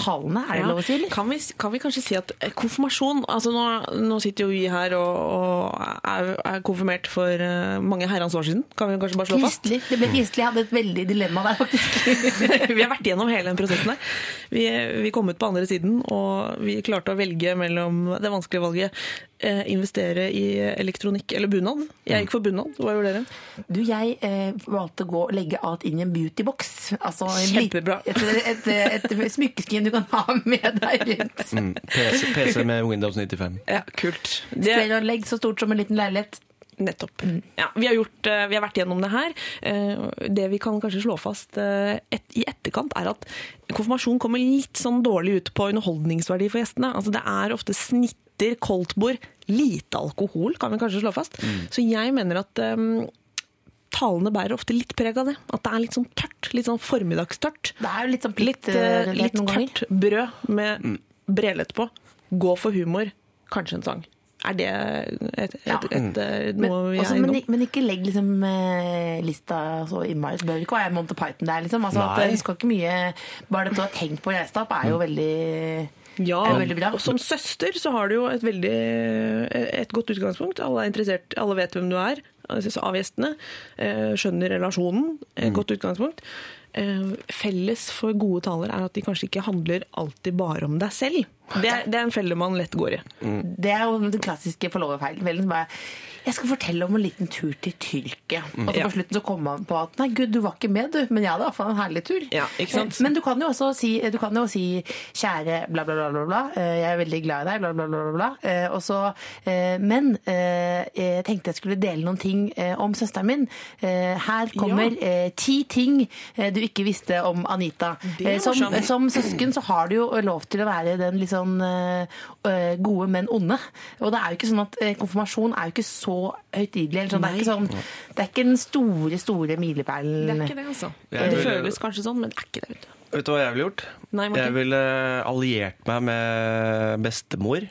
talene, er det Ja. lov å si? Eller? Kan vi, kan vi kanskje si at eh, konfirmasjon altså nå, nå sitter jo vi her og, og er, er konfirmert for eh, mange herrens år siden. Kan vi kanskje bare slå fast? Kristelig. Det ble kristelig. Jeg hadde et veldig dilemma der, faktisk. (laughs) vi har vært gjennom hele den prosessen her. Vi, vi kom ut på andre siden, og vi klarte å velge mellom det vanskelige valget eh, investere i elektronikk eller bunad. Jeg gikk for bunad. Hva gjorde dere? Du, jeg eh, valgte å gå og legge alt inn i en beautybox. Altså Kjempebra. Et, et, et, et smykkeskrin du kan ha med deg rundt. Mm. PC, PC med Windows 95. Ja, kult. Det, Stereoanlegg så stort som en liten leilighet. Nettopp. Ja, vi, har gjort, eh, vi har vært gjennom det her. Eh, Det vi kan kanskje slå fast eh, et, i etterkant, er at konfirmasjon kommer litt sånn dårlig ut på underholdningsverdi for gjestene. Altså, det er ofte snitter, koldtbord, lite alkohol, kan vi kanskje slå fast. Så jeg mener at um, talene bærer ofte litt preg av det. At det er litt sånn tørt. Litt sånn formiddagstørt. Det er jo litt sånn Litt, eh, litt tørt brød med brelett på. Gå for humor, kanskje en sang. Er det et, et, et, et, Men, noe vi også, er men, innom? men ikke legg liksom eh, lista så innmari. Det bør ikke være Monty Python der, liksom. Altså, at skal ikke mye Bare det du har tenkt på å reise deg opp, er jo veldig Ja, er veldig bra. og som søster så har du jo et veldig et godt utgangspunkt. Alle er interessert, alle vet hvem du er altså av gjestene. eh, Skjønner relasjonen. Et godt utgangspunkt. Eh, Felles for gode taler er at de kanskje ikke handler alltid bare om deg selv. Det er, det er en felle man lett går i. Det er jo den klassiske forloverfeilen. jeg skal fortelle om en liten tur til Tyrkia. Og så på slutten så kommer man på at nei, gud, du var ikke med, du. Men jeg hadde i hvert fall en herlig tur. Ja? Men du kan jo også si, du kan jo si kjære bla, bla, bla, bla, bla. eh, Jeg er veldig glad i deg, bla, bla, bla, bla, bla. Eh, Og så, men jeg tenkte jeg skulle dele noen ting om søsteren min. Her kommer ja. ti ting eh, du ikke visste om Anita. Eh, Som, som søsken så har du jo lov til å være den litt sånn eh, eh, gode, men onde. Og det er jo ikke sånn at konfirmasjon er jo ikke så høytidelig. Sånn. Det, er ikke sånn, det er ikke den store, store milepælen. Det er ikke det, altså. Det føles kanskje sånn, men det er ikke det. vet du. Vet du hva jeg ville gjort? Nei, jeg ville alliert meg med bestemor.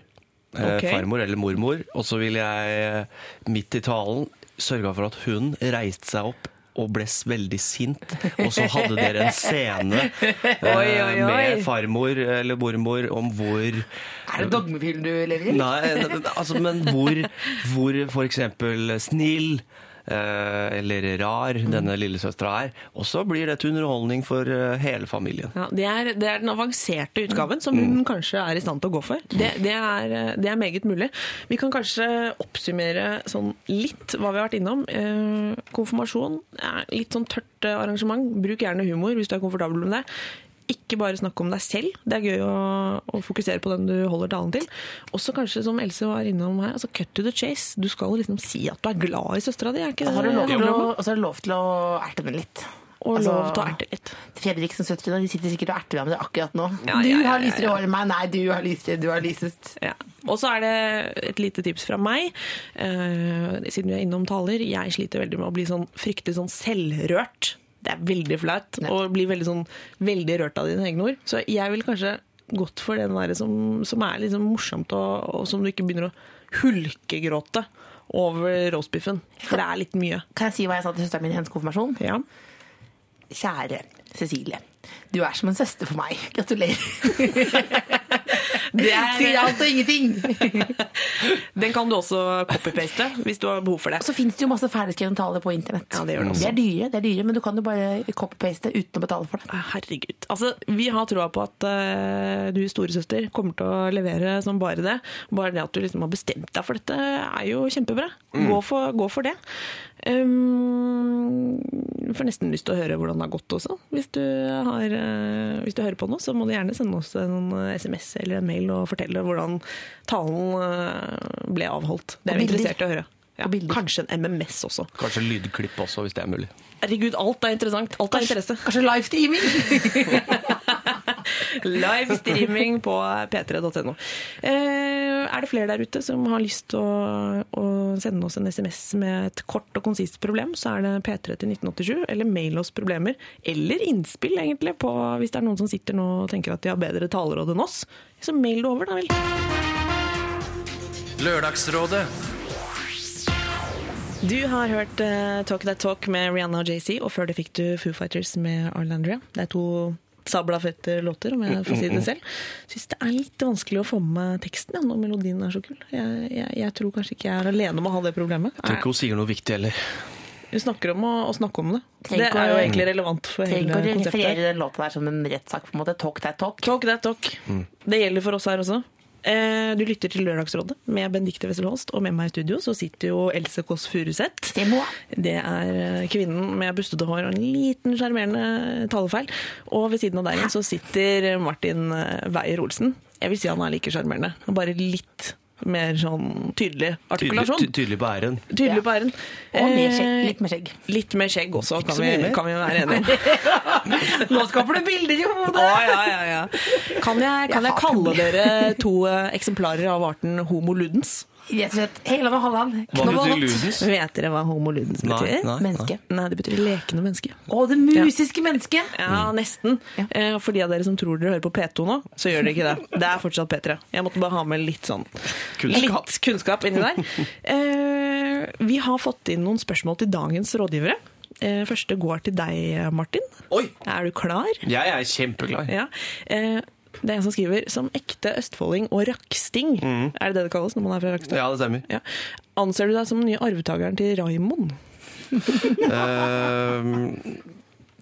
Okay. Farmor eller mormor. Og så ville jeg, midt i talen, sørga for at hun reiste seg opp og ble veldig sint. Og så hadde dere en scene (laughs) eh, Oi, oi, oi. med farmor eller mormor om hvor Er det dogmefilm du lever i? Nei, ne- ne- altså, men hvor, hvor eksempel snill eller rar denne lillesøstera er. Og så blir det til underholdning for eh, hele familien. Ja, det, er, det er den avanserte utgaven som hun kanskje er i stand til å gå for. Det, det, er, det er meget mulig. Vi kan kanskje oppsummere sånn litt hva vi har vært innom. Eh, konfirmasjon er litt sånn tørt eh, arrangement. Bruk gjerne humor hvis du er komfortabel med det. Ikke bare snakke om deg selv. Det er gøy å, å fokusere på den du holder talen til. Også kanskje, som Else var innom her, altså cut to the chase. Du skal liksom si at du er glad i søstera di. Og så har du lov til å, du lov til å erte den litt. Og Altså, lov til å erte litt. Fredriksen søstre, de sitter sikkert og erter hverandre akkurat nå. Ja, du ja, ja, har lysere hår enn meg. Nei, du har lysere, du har lysest. Ja. Og så er det et lite tips fra meg, eh, siden vi er innom taler. Jeg sliter veldig med å bli sånn fryktelig sånn selvrørt. Det er veldig flaut Og blir veldig, sånn, veldig rørt av dine egne ord. Så jeg vil kanskje gått for den der som, som er liksom morsomt, og, og som du ikke begynner å hulkegråte over roastbiffen. For det er litt mye. Kan jeg si hva jeg sa til søsteren min i hennes konfirmasjon? Ja. Kjære Cecilie. Du er som en søster for meg. Gratulerer. (laughs) Det er- Sier alt og ingenting. (laughs) Den kan du også copy-paste hvis du har behov for det. Og så fins det jo masse ferdigskrevne taler på internett. Ja, det gjør det også. er dyre, det er dyre, men du kan jo bare copy-paste uten å betale for det. Herregud. Altså, vi har troa på at uh, du storesøster kommer til å levere som bare det. Bare det at du liksom har bestemt deg for dette, er jo kjempebra. Gå, for, gå for det. Um, får nesten lyst til å høre hvordan det har gått også. Hvis du, har, eh, hvis du hører på nå, så må du gjerne sende oss en eh, SMS eller en mail og fortelle hvordan talen eh, ble avholdt. Det er vi interessert i å høre. Ja, Og kanskje en MMS også. Kanskje lydklipp også, hvis det er mulig. Herregud, alt er interessant. Alt er interesse. Kanskje livestreaming? (laughs) Livestreaming på p3.no. Eh, er det flere der ute som har lyst til å, å sende oss en SMS med et kort og konsist problem, så er det P3 til 1987, eller mail oss problemer, eller innspill egentlig, på hvis det er noen som sitter nå og tenker at de har bedre taleråd enn oss. Så mail det over, da vel. Lørdagsrådet Du har hørt uh, Talk That Talk med Rihanna og JC, og før det fikk du Foo Fighters med Arlandria. Det er to sabla fette låter, om jeg får si det selv. Syns det er litt vanskelig å få med meg teksten ja, når melodien er så kul. Jeg, jeg, jeg tror kanskje ikke jeg er alene om å ha det problemet. Jeg tror ikke hun sier noe viktig heller. Hun snakker om å, å snakke om det. Tenk Det er jo egentlig relevant for hele konseptet. Tenk å referere den låta der som en rettssak. på en måte. Talk that talk. Talk that talk. Det gjelder for oss her også. Eh, Du lytter til Lørdagsrådet med Benedicte Wessel Holst, og med meg i studio så sitter jo Else Kåss Furuseth. Det Det er eh, kvinnen med bustete hår og en liten sjarmerende talefeil. Og ved siden av deg så sitter Martin eh, Beyer-Olsen. Jeg vil si han er like sjarmerende, bare litt mer sånn tydelig artikulasjon. Tydelig, tydelig på æren. Tydelig på æren. Og mer skjegg. Eh, Litt mer skjegg. Litt mer skjegg også, kan vi, kan vi være enige om. (laughs) Nå skaper du bilder i Å, hodet! ja, ja, ja. Kan jeg, kan Jeg jeg kalle dere to eh, eksemplarer av arten homo ludens? Rett og slett. Helland og Halland. Knoll og hott. Vet dere hva homo ludens betyr? nei. Menneske. Nei, det betyr lekende menneske. Å, det musiske mennesket! Ja, nesten. Ja. For de av dere som tror dere hører på P2 nå, så gjør dere ikke det. Det er fortsatt P3. Jeg måtte bare ha med litt sånn Kunnskap. Litt kunnskap inni der. (laughs) Eh, Vi har fått inn noen spørsmål til dagens rådgivere. Eh, Første går til deg, Martin. Oi! Er du klar? Jeg er kjempeklar. Ja. Det er en som skriver 'som ekte østfolding og raksting'. Er det det det kalles når man er fra Rakstad? Ja, det stemmer. Ja. Anser du deg som den nye arvtakeren til Raimond? (laughs) Eh,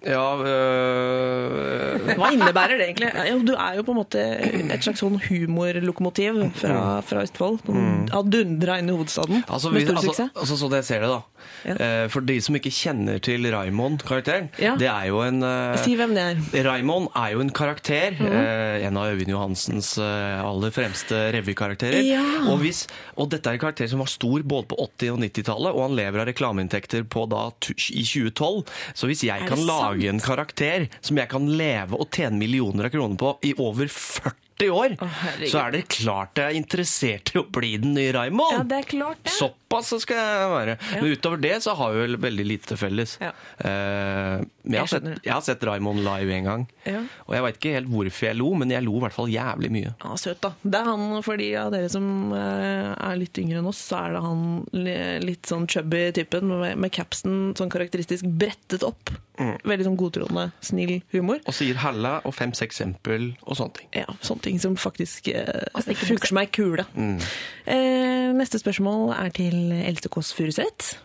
Ja, øh, Hva innebærer det egentlig? Du er jo på en måte et slags sånn humorlokomotiv fra, fra Østfold. Du har dundra inn i hovedstaden altså, med stor altså, suksess. altså sånn jeg ser det, da. Ja. Eh, for de som ikke kjenner til Raymond-karakteren, Ja. det er jo en eh, Si hvem det er. Raymond er jo en karakter. Mm. eh, en av Øyvind Johansens aller fremste revykarakterer. Ja. Og, hvis- og dette er en karakter som var stor både på 80- og 90-tallet, og han lever av reklameinntekter på da i 2012. Så hvis jeg kan det lage en karakter som jeg kan leve og tjene millioner av kroner på i over 40 år, oh, så er det klart jeg er interessert i å bli den nye Raymond. Ja, det er klart det. Såpass skal jeg være. Ja. Men utover det så har vi vel veldig lite felles. Ja. Uh, jeg, Jeg har sett, jeg har sett Raymond live en gang. Ja. Og jeg veit ikke helt hvorfor jeg lo, men jeg lo i hvert fall jævlig mye. Ja, søt, da. Det er han, for de av dere som eh, er litt yngre enn oss, så er det han litt sånn chubby typen med, med capsen sånn karakteristisk brettet opp. Veldig sånn godtroende, snill humor. Og sier halla og fem-seks eksempel og sånne ting. Ja, sånne ting som faktisk eh, funker som ei kule. Mm. Eh, neste spørsmål er til Else Kåss Furuseth.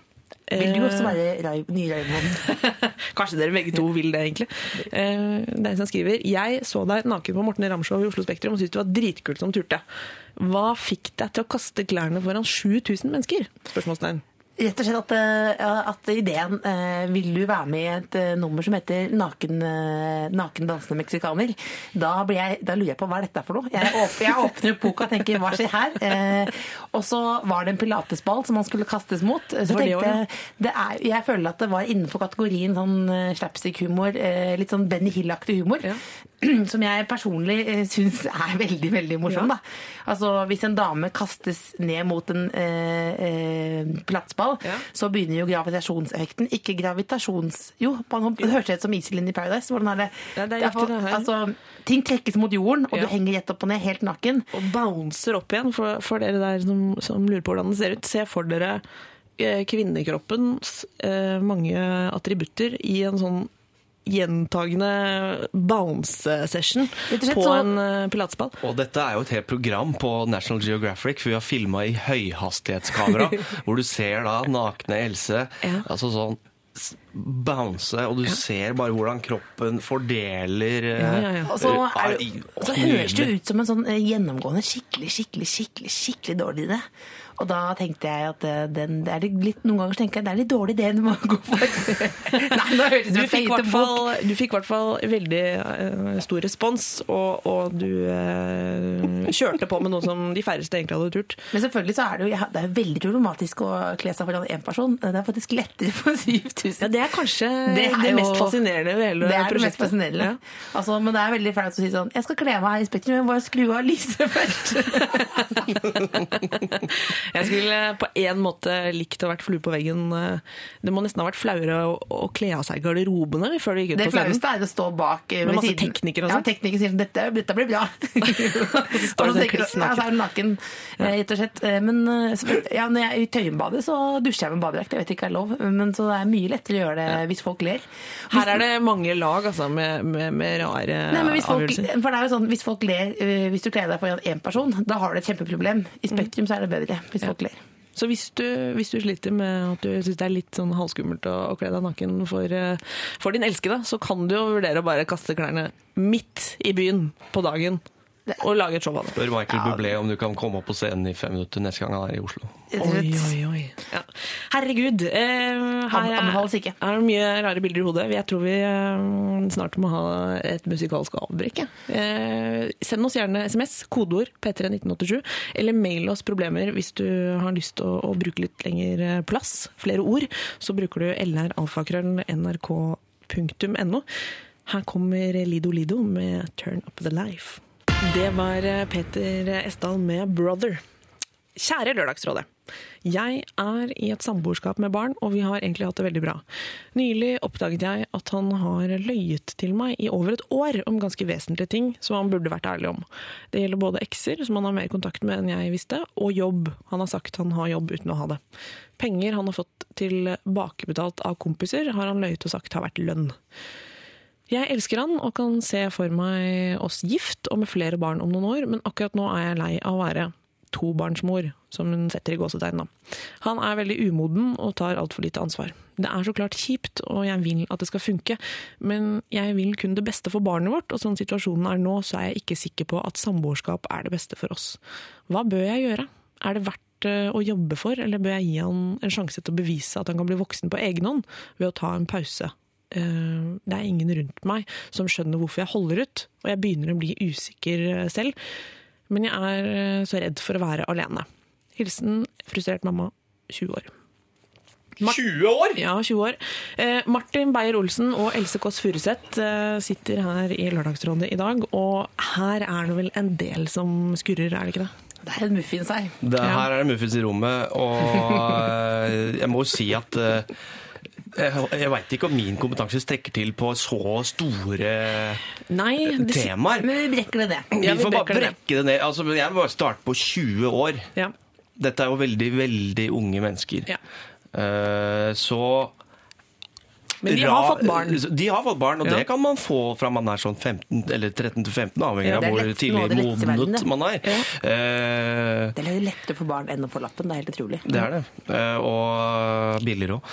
Vil du Eh, også være Rai- ny Raymond? (laughs) Kanskje dere begge to vil det, egentlig. Eh, Det er en som skriver Jeg så deg naken på Morten Ramshow i Oslo Spektrum og syntes du var dritkult som turte. Hva fikk deg til å kaste klærne foran 7000 mennesker? Spørsmålstegn. Rett og slett at, eh, at ideen eh, Vil du være med i et eh, nummer som heter Naken, eh, naken dansende meksikaner? Da, blir jeg, da lurer jeg på hva er dette for noe. Jeg, åp, jeg åpner boka og tenker hva skjer her? Eh, og så var det en pilatesball som man skulle kastes mot. Så det tenkte jeg det er, Jeg føler at det var innenfor kategorien sånn slapstick-humor, eh, litt sånn Benny Hill-aktig humor. Ja. (clears throat) Som jeg personlig eh, syns er veldig, veldig morsom. Ja. da. Altså, Hvis en dame kastes ned mot en eh, eh, pilatesball, Ja. så begynner jo gravitasjonseffekten. Ikke gravitasjons... Jo, man- det hørtes ut som Iselin i Paradise. Hvordan er det? Ja, det er det. Altså, ting trekkes mot jorden, og du henger rett opp og ned, helt naken. Og bouncer opp igjen, for, for dere der som, som lurer på hvordan det ser ut. Se for dere eh, kvinnekroppens eh, mange attributter i en sånn gjentagende bounce-session på så- en uh, pilatesball. Og dette er jo et helt program på National Geographic, for vi har filma i høyhastighetskamera, (laughs) hvor du ser da nakne Else Ja. altså sånn bounce, og du ser bare hvordan kroppen fordeler eh, Ja, ja, ja. Og så, eh, er det, så høres det ut som en sånn eh, gjennomgående skikkelig, skikkelig, skikkelig skikkelig dårlig idé. Og da tenkte jeg at eh, den, det er litt, noen ganger tenker jeg det er litt dårlig idé du må gå for. (laughs) Nei, nå høres det Du ut som fikk, i hvert fall, du fikk i hvert fall veldig uh, stor respons, og, og du uh, kjørte på med noe som de færreste egentlig hadde turt. Men selvfølgelig så er det jo det er veldig problematisk å kle seg foran én person. Det er faktisk lettere for (laughs) 7000. Ja, Det er kanskje det, Det er jo- mest fascinerende ved hele Det er det mest prosjektet. fascinerende. Ja. Altså, men det er veldig flaut å si sånn Jeg skal kle meg i Spektrum, men bare skru av lyset først. (laughs) Jeg skulle på en måte likt å vært flue på veggen. Det må nesten ha vært flauere å, å kle av seg garderobene før du gikk ut Det på scenen. flaueste er å stå bak eh, Med masse teknikere og Ja, sånn? teknikere sier dette, dette blir bra. (laughs) så står du sånn kliss ja, naken, eh, rett og slett. Eh, Men eh, ja, når jeg er i Tøyenbadet, så dusjer jeg med badedrakt. Jeg vet ikke det er lov, men så det er mye lettere å gjøre det hvis folk ler. Her er det mange lag altså, med, med, med rare Nei, men hvis folk, avgjørelser. for det er jo sånn, hvis folk ler, eh, hvis du kler deg foran én person, da har du et kjempeproblem. I Spektrum så er det bedre hvis folk ler. Så hvis du, hvis du sliter med at du syns det er litt sånn halvskummelt å, å kle deg naken for, eh, for din elskede, så kan du jo vurdere å bare kaste klærne midt i byen på dagen og lage et show av det. Spør Michael Bublé om du kan komme opp på scenen i fem minutter neste gang han er i Oslo. Oi, oi, oi. Ja. Herregud. Eh, her er, Anbefales ikke. er det mye rare bilder i hodet. Jeg tror vi eh, snart må ha et musikalsk avbrekk. Eh, send oss gjerne SMS, kodeord P31987, eller mail oss problemer hvis du har lyst til å, å bruke litt lengre plass, flere ord. Så bruker du lralfakrøll.nrk.no. Her kommer Lido Lido med 'Turn Up The Life'. Det var eh, Peter Esdal med 'Brother'. Kjære Lørdagsrådet. Jeg er i et samboerskap med barn, og vi har egentlig hatt det veldig bra. Nylig oppdaget jeg at han har løyet til meg i over et år om ganske vesentlige ting som han burde vært ærlig om. Det gjelder både ekser, som han har mer kontakt med enn jeg visste, og jobb. Han har sagt han har jobb uten å ha det. Penger han har fått tilbakebetalt av kompiser, har han løyet og sagt har vært lønn. Jeg elsker han og kan se for meg oss gift og med flere barn om noen år, men akkurat nå er jeg lei av å være tobarnsmor, som hun setter i gåsetegn. Han er veldig umoden og tar altfor lite ansvar. Det er så klart kjipt, og jeg vil at det skal funke, men jeg vil kun det beste for barnet vårt, og sånn situasjonen er nå, så er jeg ikke sikker på at samboerskap er det beste for oss. Hva bør jeg gjøre? Er det verdt eh, å jobbe for, eller bør jeg gi han en sjanse til å bevise at han kan bli voksen på egen hånd ved å ta en pause? Eh, Det er ingen rundt meg som skjønner hvorfor jeg holder ut, og jeg begynner å bli usikker eh, selv. Men jeg er eh, så redd for å være alene. Hilsen frustrert mamma, 20 år. 20 år! Ja, 20 år. Eh, Martin Beyer-Olsen og Else Kåss Furuseth eh, sitter her i Lørdagsrådet i dag, og her er det vel en del som skurrer, er det ikke det? Det er en muffins her. Det, her er det muffins i rommet, og jeg må jo si at eh, jeg, veit ikke om min kompetanse strekker til på så store Nei, det, temaer. Men vi brekker det ned. Ja, vi vi får bare brekke det ned. Altså, jeg må bare starte på 20 år. ja. Dette er jo veldig, veldig unge mennesker. Ja. Uh, så Men de har fått barn. De har fått barn, og Ja. det kan man få fra man er sånn 15 eller 13 til 15, avhengig av hvor tidlig modnet man er. Uh, Det er litt lettere for barn enn å få lappen. Det er helt utrolig. det er det. Uh, Og billigere òg.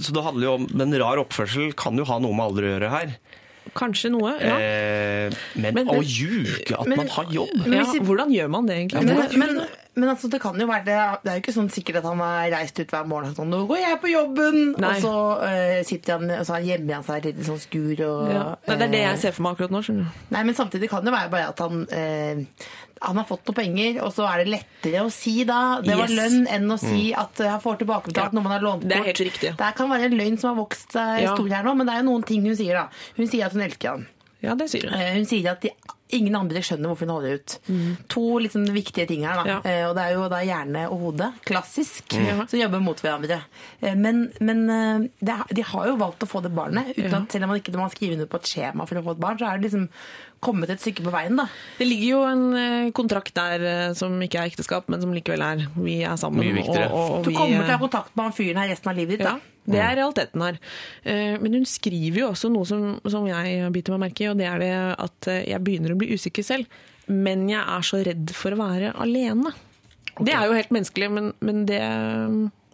Så det handler jo om Men rar oppførsel kan jo ha noe med alder å gjøre her. Kanskje noe, ja. Eh, Men, Men- å ljuge at men- man har jobb Men ja. Hvordan gjør man det egentlig? Men, men, men altså, det kan jo være det, det er jo ikke sånn sikkert at han har reist ut hver morgen og sånn 'Nå går jeg på jobben!' Nei. Og så uh, sitter han og så har han gjemmer han seg litt i sånn skur og Ja. Nei, Det er det eh, jeg ser for meg akkurat nå. skjønner du. Nei, men samtidig kan det være bare at han eh, han har fått noe penger, og så er det lettere å si da det var Yes. lønn, enn å si at eh, han får tilbakebetalt Ja. noe man har lånt bort. Det er helt riktig. Det kan være en løgn som har vokst seg Ja. stor her nå, men det er jo noen ting hun sier, da. Hun sier at hun elsker han. Ja, det sier du. Eh, Hun sier at de, ingen andre skjønner hvorfor hun holder ut. To liksom viktige ting her. da. Mm. Ja. Eh, Og det er jo da hjerne og hode, klassisk, mm. som jobber mot hverandre. Eh, Men, men eh, det, de har jo valgt å få det barnet, uten at selv om man ikke når man skriver under på et skjema for å få et barn, så er det liksom kommet et stykke på veien. da. Det ligger jo en eh, kontrakt der eh, som ikke er ekteskap, men som likevel er vi er sammen. Mye viktigere. Og, og, og Du kommer til å eh, ha kontakt med han fyren her resten av livet ditt. Ja, da. det er realiteten her. Eh, Men hun skriver jo også noe som, som jeg biter meg merke i, og det er det at eh, jeg begynner å bli usikker selv. Men jeg er så redd for å være alene. Det er jo helt menneskelig, men, men det,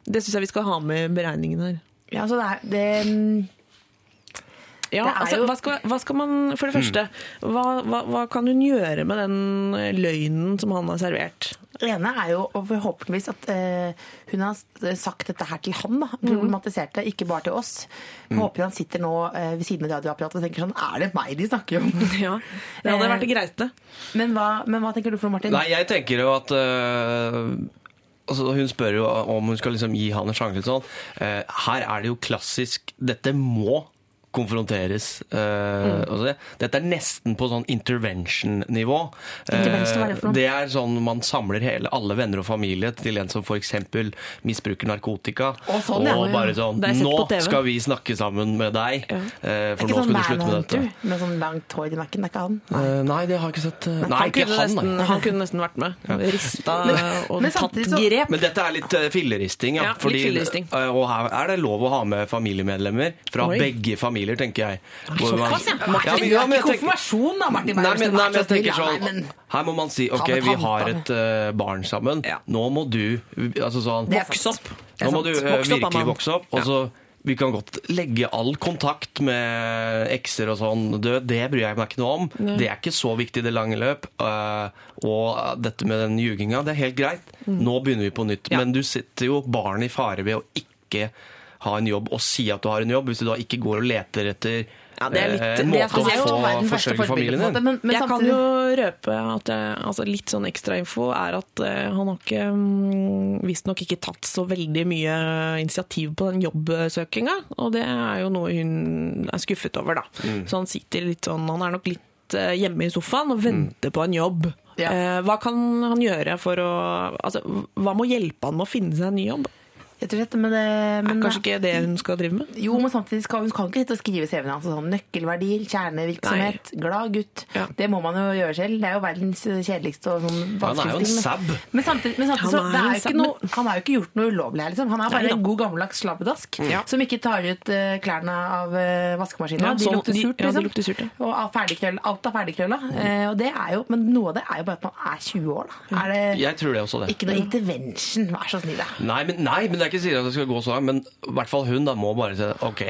det syns jeg vi skal ha med i beregningen her. Ja, altså det er, det, Ja, Det er altså, jo- hva, skal, hva skal man For det første, hva, hva, hva kan hun gjøre med den løgnen som han har servert? Det ene er jo forhåpentligvis at uh, hun har sagt dette her til han. da, Mm. Problematisert det, ikke bare til oss. Jeg håper han sitter nå uh, ved siden av radioapparatet og tenker sånn Er det meg de snakker om? (laughs) Ja, Det hadde vært det greiste. Men hva, men hva tenker du for noe, Martin? Nei, jeg tenker jo at uh... altså Hun spør jo om hun skal liksom gi han en sjanse. Sånn. Eh, her er det jo klassisk Dette må konfronteres. Uh, mm. det, dette er nesten på sånn intervention-nivå. Intervention, hva er det det er sånn man samler hele, alle venner og familie til en som f.eks. misbruker narkotika. Og, sånn, ja. og bare sånn Nå skal vi snakke sammen med deg, Ja. eh, for nå sånn skal du slutte med dette. med sånn langt hår i nakken? Det er ikke han? Eh, nei, det har jeg ikke sett. eh, Nei, Han ikke han, nesten, nei. han kunne nesten vært med. Rista og men tatt så- grep. Men dette er litt eh, filleristing, ja. Ja, litt filleristing. eh, og her er det lov å ha med familiemedlemmer fra Oi. begge familier, tenker jeg. Hvor man- Såpass, ja. Martin, men- ja, men ikke jeg tenker- konfirmasjon da, Martin Nei, men, nei, men så jeg tenker sånn men- Her må man si Ta OK, med vi har et eh, barn sammen. Ja. Nå må du Altså sånn Det er Voks sant. opp. Det er Nå må sant. du eh, opp, virkelig Amman. vokse opp. Og så vi kan godt legge all kontakt med ekser og sånn død, det bryr jeg meg ikke noe om. Det er ikke så viktig i det lange løp. eh, Og dette med den ljuginga, det er helt greit. Nå begynner vi på nytt. Mm. Men du setter jo barn i fare ved å ikke ha en jobb og si at du har en jobb, hvis du da ikke går og leter etter Ja, det er litt- eh, en det er måte å få forsørge familien en måte, din. Men, men jeg kan jo røpe at jeg, altså litt sånn ekstrainfo er at eh, han har ikke mm, visstnok ikke tatt så veldig mye initiativ på den jobbsøkinga. Og det er jo noe hun er skuffet over, da. Mm. Så han sitter litt sånn Han er nok litt eh, hjemme i sofaen og venter på en jobb. Ja. Eh, Hva kan han gjøre for å Altså, hva må hjelpe han med å finne seg en ny jobb? Og slett, men det, Er kanskje ikke det hun skal drive med? Jo, men samtidig skal hun kan ikke sitte og skrive CV-en hans. Sånn, nøkkelverdier, kjernevirksomhet, glad gutt. Ja. Det må man jo gjøre selv. Det er jo verdens kjedeligste og sånn Han er jo en vanskeligste ting. sab. Men, men samtidig, men samtidig Han så, er det er jo ikke noe, han har jo ikke gjort noe ulovlig her. Liksom. Han er bare Nei en god gammeldags slabbedask Ja. som ikke tar ut uh, klærne av uh, vaskemaskinen. Ja, de sånn- lukter de- surt, ja, de liksom. lukter surt, ja. Og av ferdigkrøll, alt er ferdigkrølla. Uh, og det er jo, men noe av det er jo bare at man er 20 år, da. Er det Jeg tror det også, det. ikke noe intervention, vær så snill. da. Nei, men, nei, men det er jeg ikke sier at det skal gå så langt, men i hvert fall hun da må bare si OK.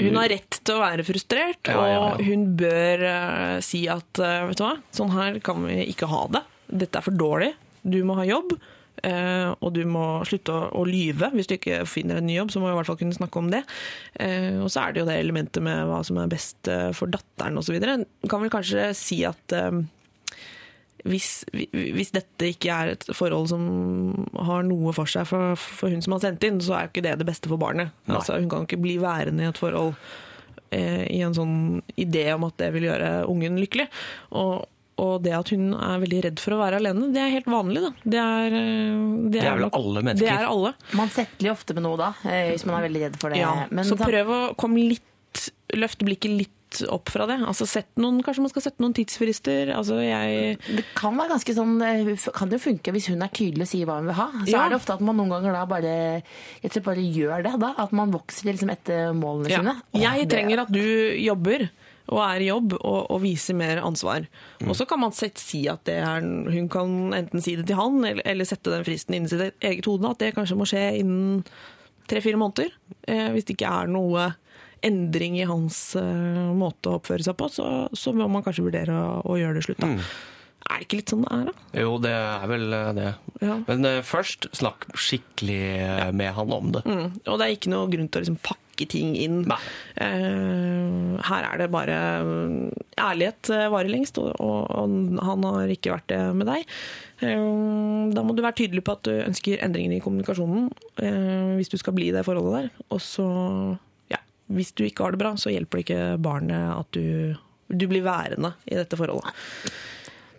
Hun har rett til å være frustrert, Ja, ja, og hun bør uh, si at uh, vet du hva, sånn her kan vi ikke ha det. Dette er for dårlig. Du må ha jobb. Uh, og du må slutte å, å lyve. Hvis du ikke finner en ny jobb, så må vi i hvert fall kunne snakke om det. Uh, og så er det jo det elementet med hva som er best uh, for datteren osv. Kan vel kanskje si at hvis, hvis dette ikke er et forhold som har noe for seg for, for hun som har sendt inn, så er jo ikke det det beste for barnet. Altså, hun kan ikke bli værende i et forhold eh, i en sånn idé om at det vil gjøre ungen lykkelig. Og, og det at hun er veldig redd for å være alene, det er helt vanlig. Da. Det, er, eh, Det er vel alle mennesker. Det er alle. Man setter jo ofte med noe da, eh, hvis man er veldig redd for det. Ja, Men så prøv å komme litt løfte blikket litt opp fra det. Altså sett noen, Kanskje man skal sette noen tidsfrister. Altså jeg Det kan være ganske sånn, eh, kan det jo funke hvis hun er tydelig og sier hva hun vil ha. Så Ja. er det ofte at man noen ganger da bare, bare gjør det. da, At man vokser liksom etter målene Ja. sine. Åh, Jeg trenger at du jobber og er i jobb og, og viser mer ansvar. Mm. Og så kan man sett, si at det er, hun kan enten si det til han, eller, eller sette den fristen inni sitt eget hode, at det kanskje må skje innen tre-fire måneder. Eh, hvis det ikke er noe endring i hans eh, måte å oppføre seg på, så, så må man kanskje vurdere å, å gjøre det slutt. Da. Mm. Er det ikke litt sånn det er, da? Jo, det er vel eh, det. Ja. Men uh, først snakk skikkelig ja. med han om det. Mm. Og det er ikke noe grunn til å liksom pakke ting inn. Eh, her er det bare mm, Ærlighet varer lengst, og, og, og han har ikke vært det med deg. Uh, da må du være tydelig på at du ønsker endringer i kommunikasjonen hvis du skal bli i det forholdet der. Og så, hvis du ikke har det bra, så hjelper det ikke barnet at du, du blir værende i dette forholdet.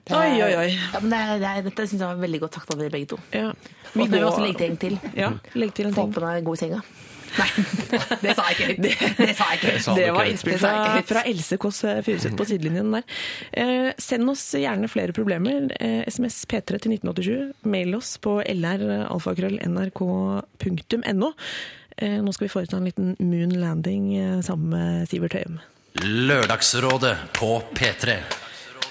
Det er- Oi, oi, oi. Ja, men det er, det er, dette syns jeg var veldig godt sagt av dere begge to. Ja. Vi Og bør også legge til en til. Ja, legge til en Få på deg god i senga. Nei, (laughs) det sa jeg ikke høyt. Det, det sa jeg ikke Det, sa Det var innspill fra, fra Else Kåss Furuseth på sidelinjen der. Eh, send oss gjerne flere problemer. Eh, SMS P3 til 1987. Mail oss på lralfakrøll.nrk.no. Eh, nå skal vi foreta en liten moon landing eh, sammen med Sivert Høyem. Lørdagsrådet på P3.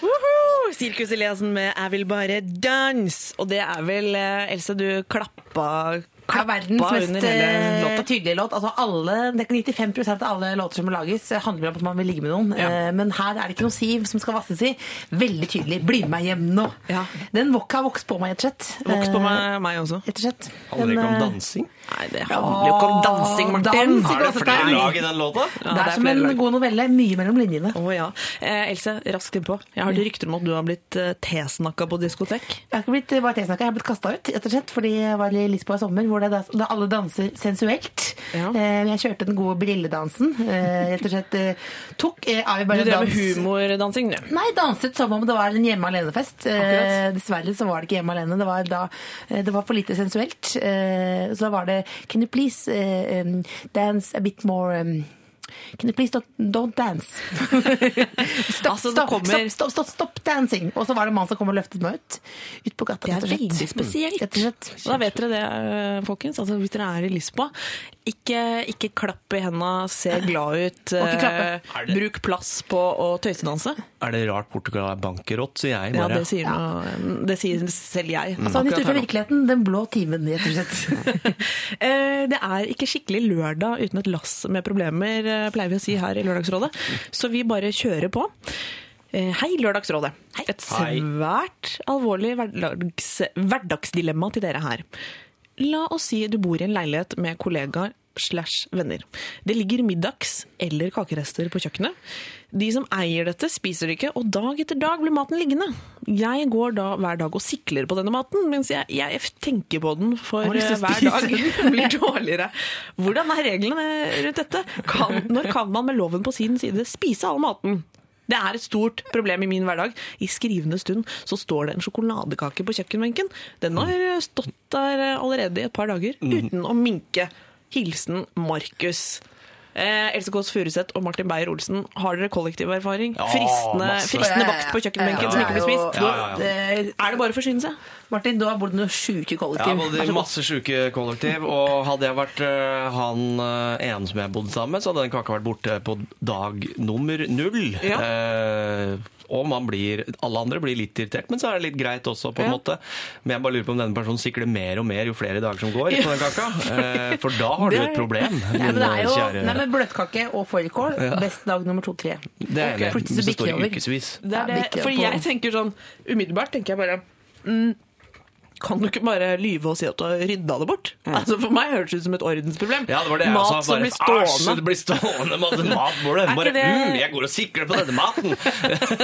Woohoo! Sirkus Eliassen med 'Jeg vil bare danse'. Og det er vel, eh, Else, du klappa, er verdens klappa mest under hele låta. tydelige låt. Altså alle, det er 95 av alle låter som lages, handler om at man vil ligge med noen. Ja. Men her er det ikke noe siv som skal vasses i. Veldig tydelig. Bli med meg hjem nå. Ja. Den har vokst på meg, rett og slett. Voks på meg, meg også. Rett og slett. Handler det ikke om dansing? Nei, det handler jo ikke om dansing, Martin. dans Har Er det flere lag i den låta? Ja, Det det er er som en lag. god novelle. Mye mellom linjene. Å ja. Eh, Else, raskt innpå. Jeg har hørt rykter om at du har blitt eh, tesnakka på diskotek. Jeg har ikke blitt bare T-snakka, jeg har blitt kasta ut, rett og slett. Fordi jeg var i Lisboa i sommer, hvor det, da alle danser sensuelt. Ja. Eh, Jeg kjørte den gode brilledansen. eh, Rett og slett eh, tok eh, er Du drev med humordansing, du. Nei, danset som om det var en hjemme alene-fest. Eh, dessverre så var det ikke hjemme alene. Det var, da, det var for lite sensuelt. Eh, så da var det Can you please eh, um, dance a bit more um, Can you please don't, don't dance? (laughs) stopp, Altså, stopp, kommer- stopp, stopp, stopp, dancing! Og så var det en mann som kom og løftet meg ut. Ut på gata. Det er veldig spesielt. Og. Og da vet dere det, eh, folkens. Altså, hvis dere er i Lisboa, ikke, ikke klapp i henda, se glad ut. Eh, det- Bruk plass på å tøysedanse. Er det rart Portugal er bankerott, sier jeg Ja, det sier, noe, det sier selv jeg. Altså, han gikk fra virkeligheten. Den blå timen, rett og slett. (laughs) Eh, Det er ikke skikkelig lørdag uten et lass med problemer, pleier vi å si her i Lørdagsrådet. Så vi bare kjører på. Eh, Hei, Lørdagsrådet. Et Hei. svært alvorlig hverdags, hverdagsdilemma til dere her. La oss si du bor i en leilighet med kollegaer slash venner. Det ligger middags- eller kakerester på kjøkkenet. De som eier dette, spiser det ikke, og dag etter dag blir maten liggende. Jeg går da hver dag og sikler på denne maten, mens jeg, jeg tenker på den for eh, hver dag (laughs) blir dårligere. Hvordan er reglene rundt dette? Kan, når kan man med loven på sin side spise all maten? Det er et stort problem i min hverdag. I skrivende stund så står det en sjokoladekake på kjøkkenbenken. Den har stått der allerede i et par dager uten å minke. Hilsen Markus. Eh, Else Kåss Furuseth og Martin Beyer-Olsen, har dere kollektiv erfaring? Ja, fristende, fristende bakt på kjøkkenbenken Ja, som ikke blir spist? Ja, ja, Er det bare å forsyne seg? Martin, du har bodd i noen sjuke kollektiv. Ja, både Vær så masse sjuke kollektiv, og hadde jeg vært uh, han uh, ene som jeg bodde sammen med, så hadde den kaka vært borte på dag nummer null. Ja. Eh, Og man blir, alle andre blir litt irritert, men så er det litt greit også, på en Ja. måte. Men jeg bare lurer på om denne personen sikler mer og mer jo flere dager som går på den (laughs) kaka. Eh, For da har du et problem, Nei, men det er jo kjære nei, men bløtkake og fårikål. Best dag nummer to-tre. Det er okay. Plutselig så bikker står det over. ukevis. Det er det, for jeg tenker sånn Umiddelbart tenker jeg bare mm, Kan du ikke bare lyve og si at du har rydda det bort? Altså For meg høres det ut som et ordensproblem. Ja, det var det jeg Mat sa. som Bare, blir stående. Æsj, det blir stående mat på det. Er Bare, det- mm, jeg går og sikler på denne maten.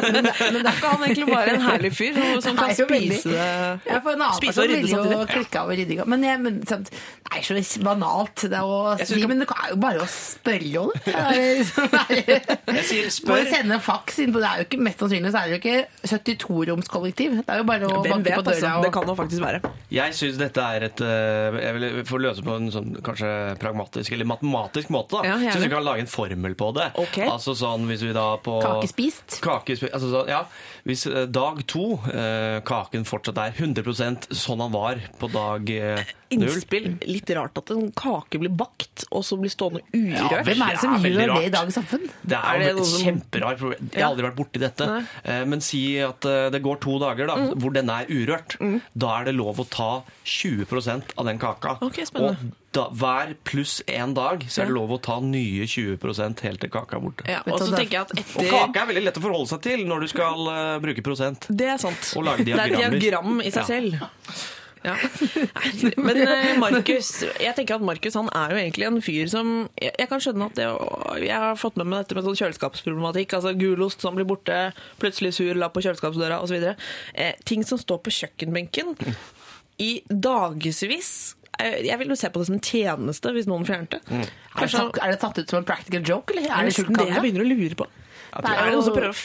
Men, men er ikke han egentlig bare en herlig fyr som, som kan spise det Ja, for en annen Spise og rydde jo av ryddinga. Men, jeg, men sant, det er så banalt det å si. Men det er jo bare å spørre om det. det. liksom- (laughs) Jeg sier spør. sende faks inn på Det er jo ikke mest sannsynlig så er det jo ikke 72-romskollektiv. Det er jo bare å banke på døra altså. og Det kan jo faktisk være. Jeg syns dette er et eh, Jeg vil få løse på en sånn kanskje pragmatisk eller matematisk måte. da. Ja. Syns vi kan lage en formel på det. Okay. Altså sånn hvis vi da på Kakespist? Kakespist altså sånn, ja. Hvis eh, dag to eh, kaken fortsatt er 100% sånn han var på dag null Innspill. Litt rart at en kake blir bakt, og så blir stående Ja, urørt. Hvem er det som Ja, gjør det i dagens samfunn? Det er, Er det et som- kjemperart problem. Jeg har Ja. aldri vært borti dette. Nei. Eh, Men si at det går to dager da, Mm. hvor den er urørt. Da er det lov å ta 20% av den kaka. Okay, spennende. og da, hver pluss én dag så er det lov å ta nye 20% helt til kaka er borte. Ja, og så tenker jeg at etter... Og kaka kake er veldig lett å forholde seg til når du skal uh, bruke prosent. Det er sant. Og lage Det er et diagram i seg Ja. selv. Ja. (laughs) Men eh, Markus Jeg tenker at Markus han er jo egentlig en fyr som Jeg, jeg kan skjønne at det Jeg har fått med meg dette med sånn kjøleskapsproblematikk. Altså Gulost som blir borte, plutselig sur lapp på kjøleskapsdøra osv. Eh, ting som står på kjøkkenbenken i dagevis. Eh, Jeg vil jo se på det som en tjeneste hvis noen fjernet det. Er det, tatt, er det tatt ut som en practical joke, eller er det det jeg begynner å lure på. det Er det jo- noen som prøver å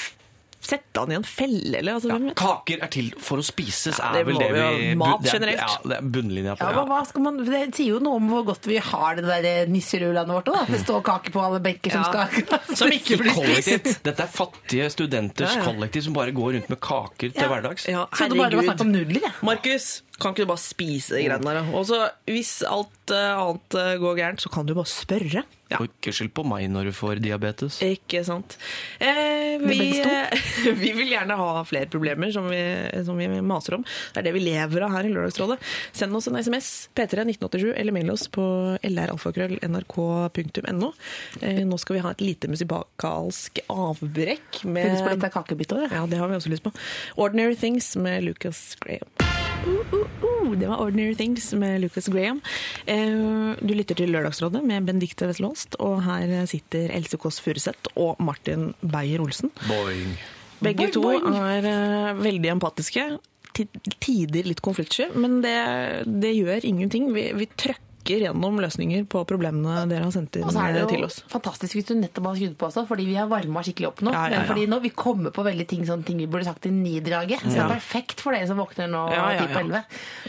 sette han i en felle, eller? Altså, hvem vet? Kaker er til for å spises, Ja, er vel det vi vi mat er- generelt. Ja, det er bunnlinja på Ja, men hva skal man, Det sier jo noe om hvor godt vi har det der nisserulandet vårt òg. Det står kaker på alle benker som skal Som ikke blir spist. Dette er fattige studenters Ja, ja. kollektiv som bare går rundt med kaker til hverdags. Ja, herregud. Så det bare var snakk om nudler, jeg. Markus, kan ikke du bare spise de greiene der? Og så hvis alt eh, annet eh, går gærent, så kan du bare spørre. Ja. Og ikke skyld på meg når du får diabetes. Ikke sant. Eh, vi, eh, (laughs) vi vil gjerne ha flere problemer som vi, som vi maser om. Det er det vi lever av her i Lørdagsrådet. Send oss en SMS, P3 1987, eller mail oss på lralfakrøll.nrk.no. Eh, nå skal vi ha et lite musikalsk avbrekk Med, lyst på litt av kakebit òg. Ja, det har vi også lyst på. Ordinary Things med Lucas Graham. Uh, uh, uh, det var Ordinary Things med Lucas Graham. Eh, du lytter til Lørdagsrådet med Benedicte Wesselhost, og her sitter Else Kåss Furuseth og Martin Beyer-Olsen. Boing. Begge Boing, to boing. er eh, veldig empatiske. Til tider litt konfliktsky, men det, det gjør ingenting. Vi, vi trøkker gjennom løsninger på problemene dere har sendt inn Og så er det eh, jo fantastisk hvis du nettopp har skrudd på også, fordi vi har varma skikkelig opp nå. Ja, ja, ja. Men fordi nå vi kommer på veldig ting, sånne ting vi burde sagt i nidraget. Så det er perfekt for dere som våkner nå Ja, ja, ti på elleve.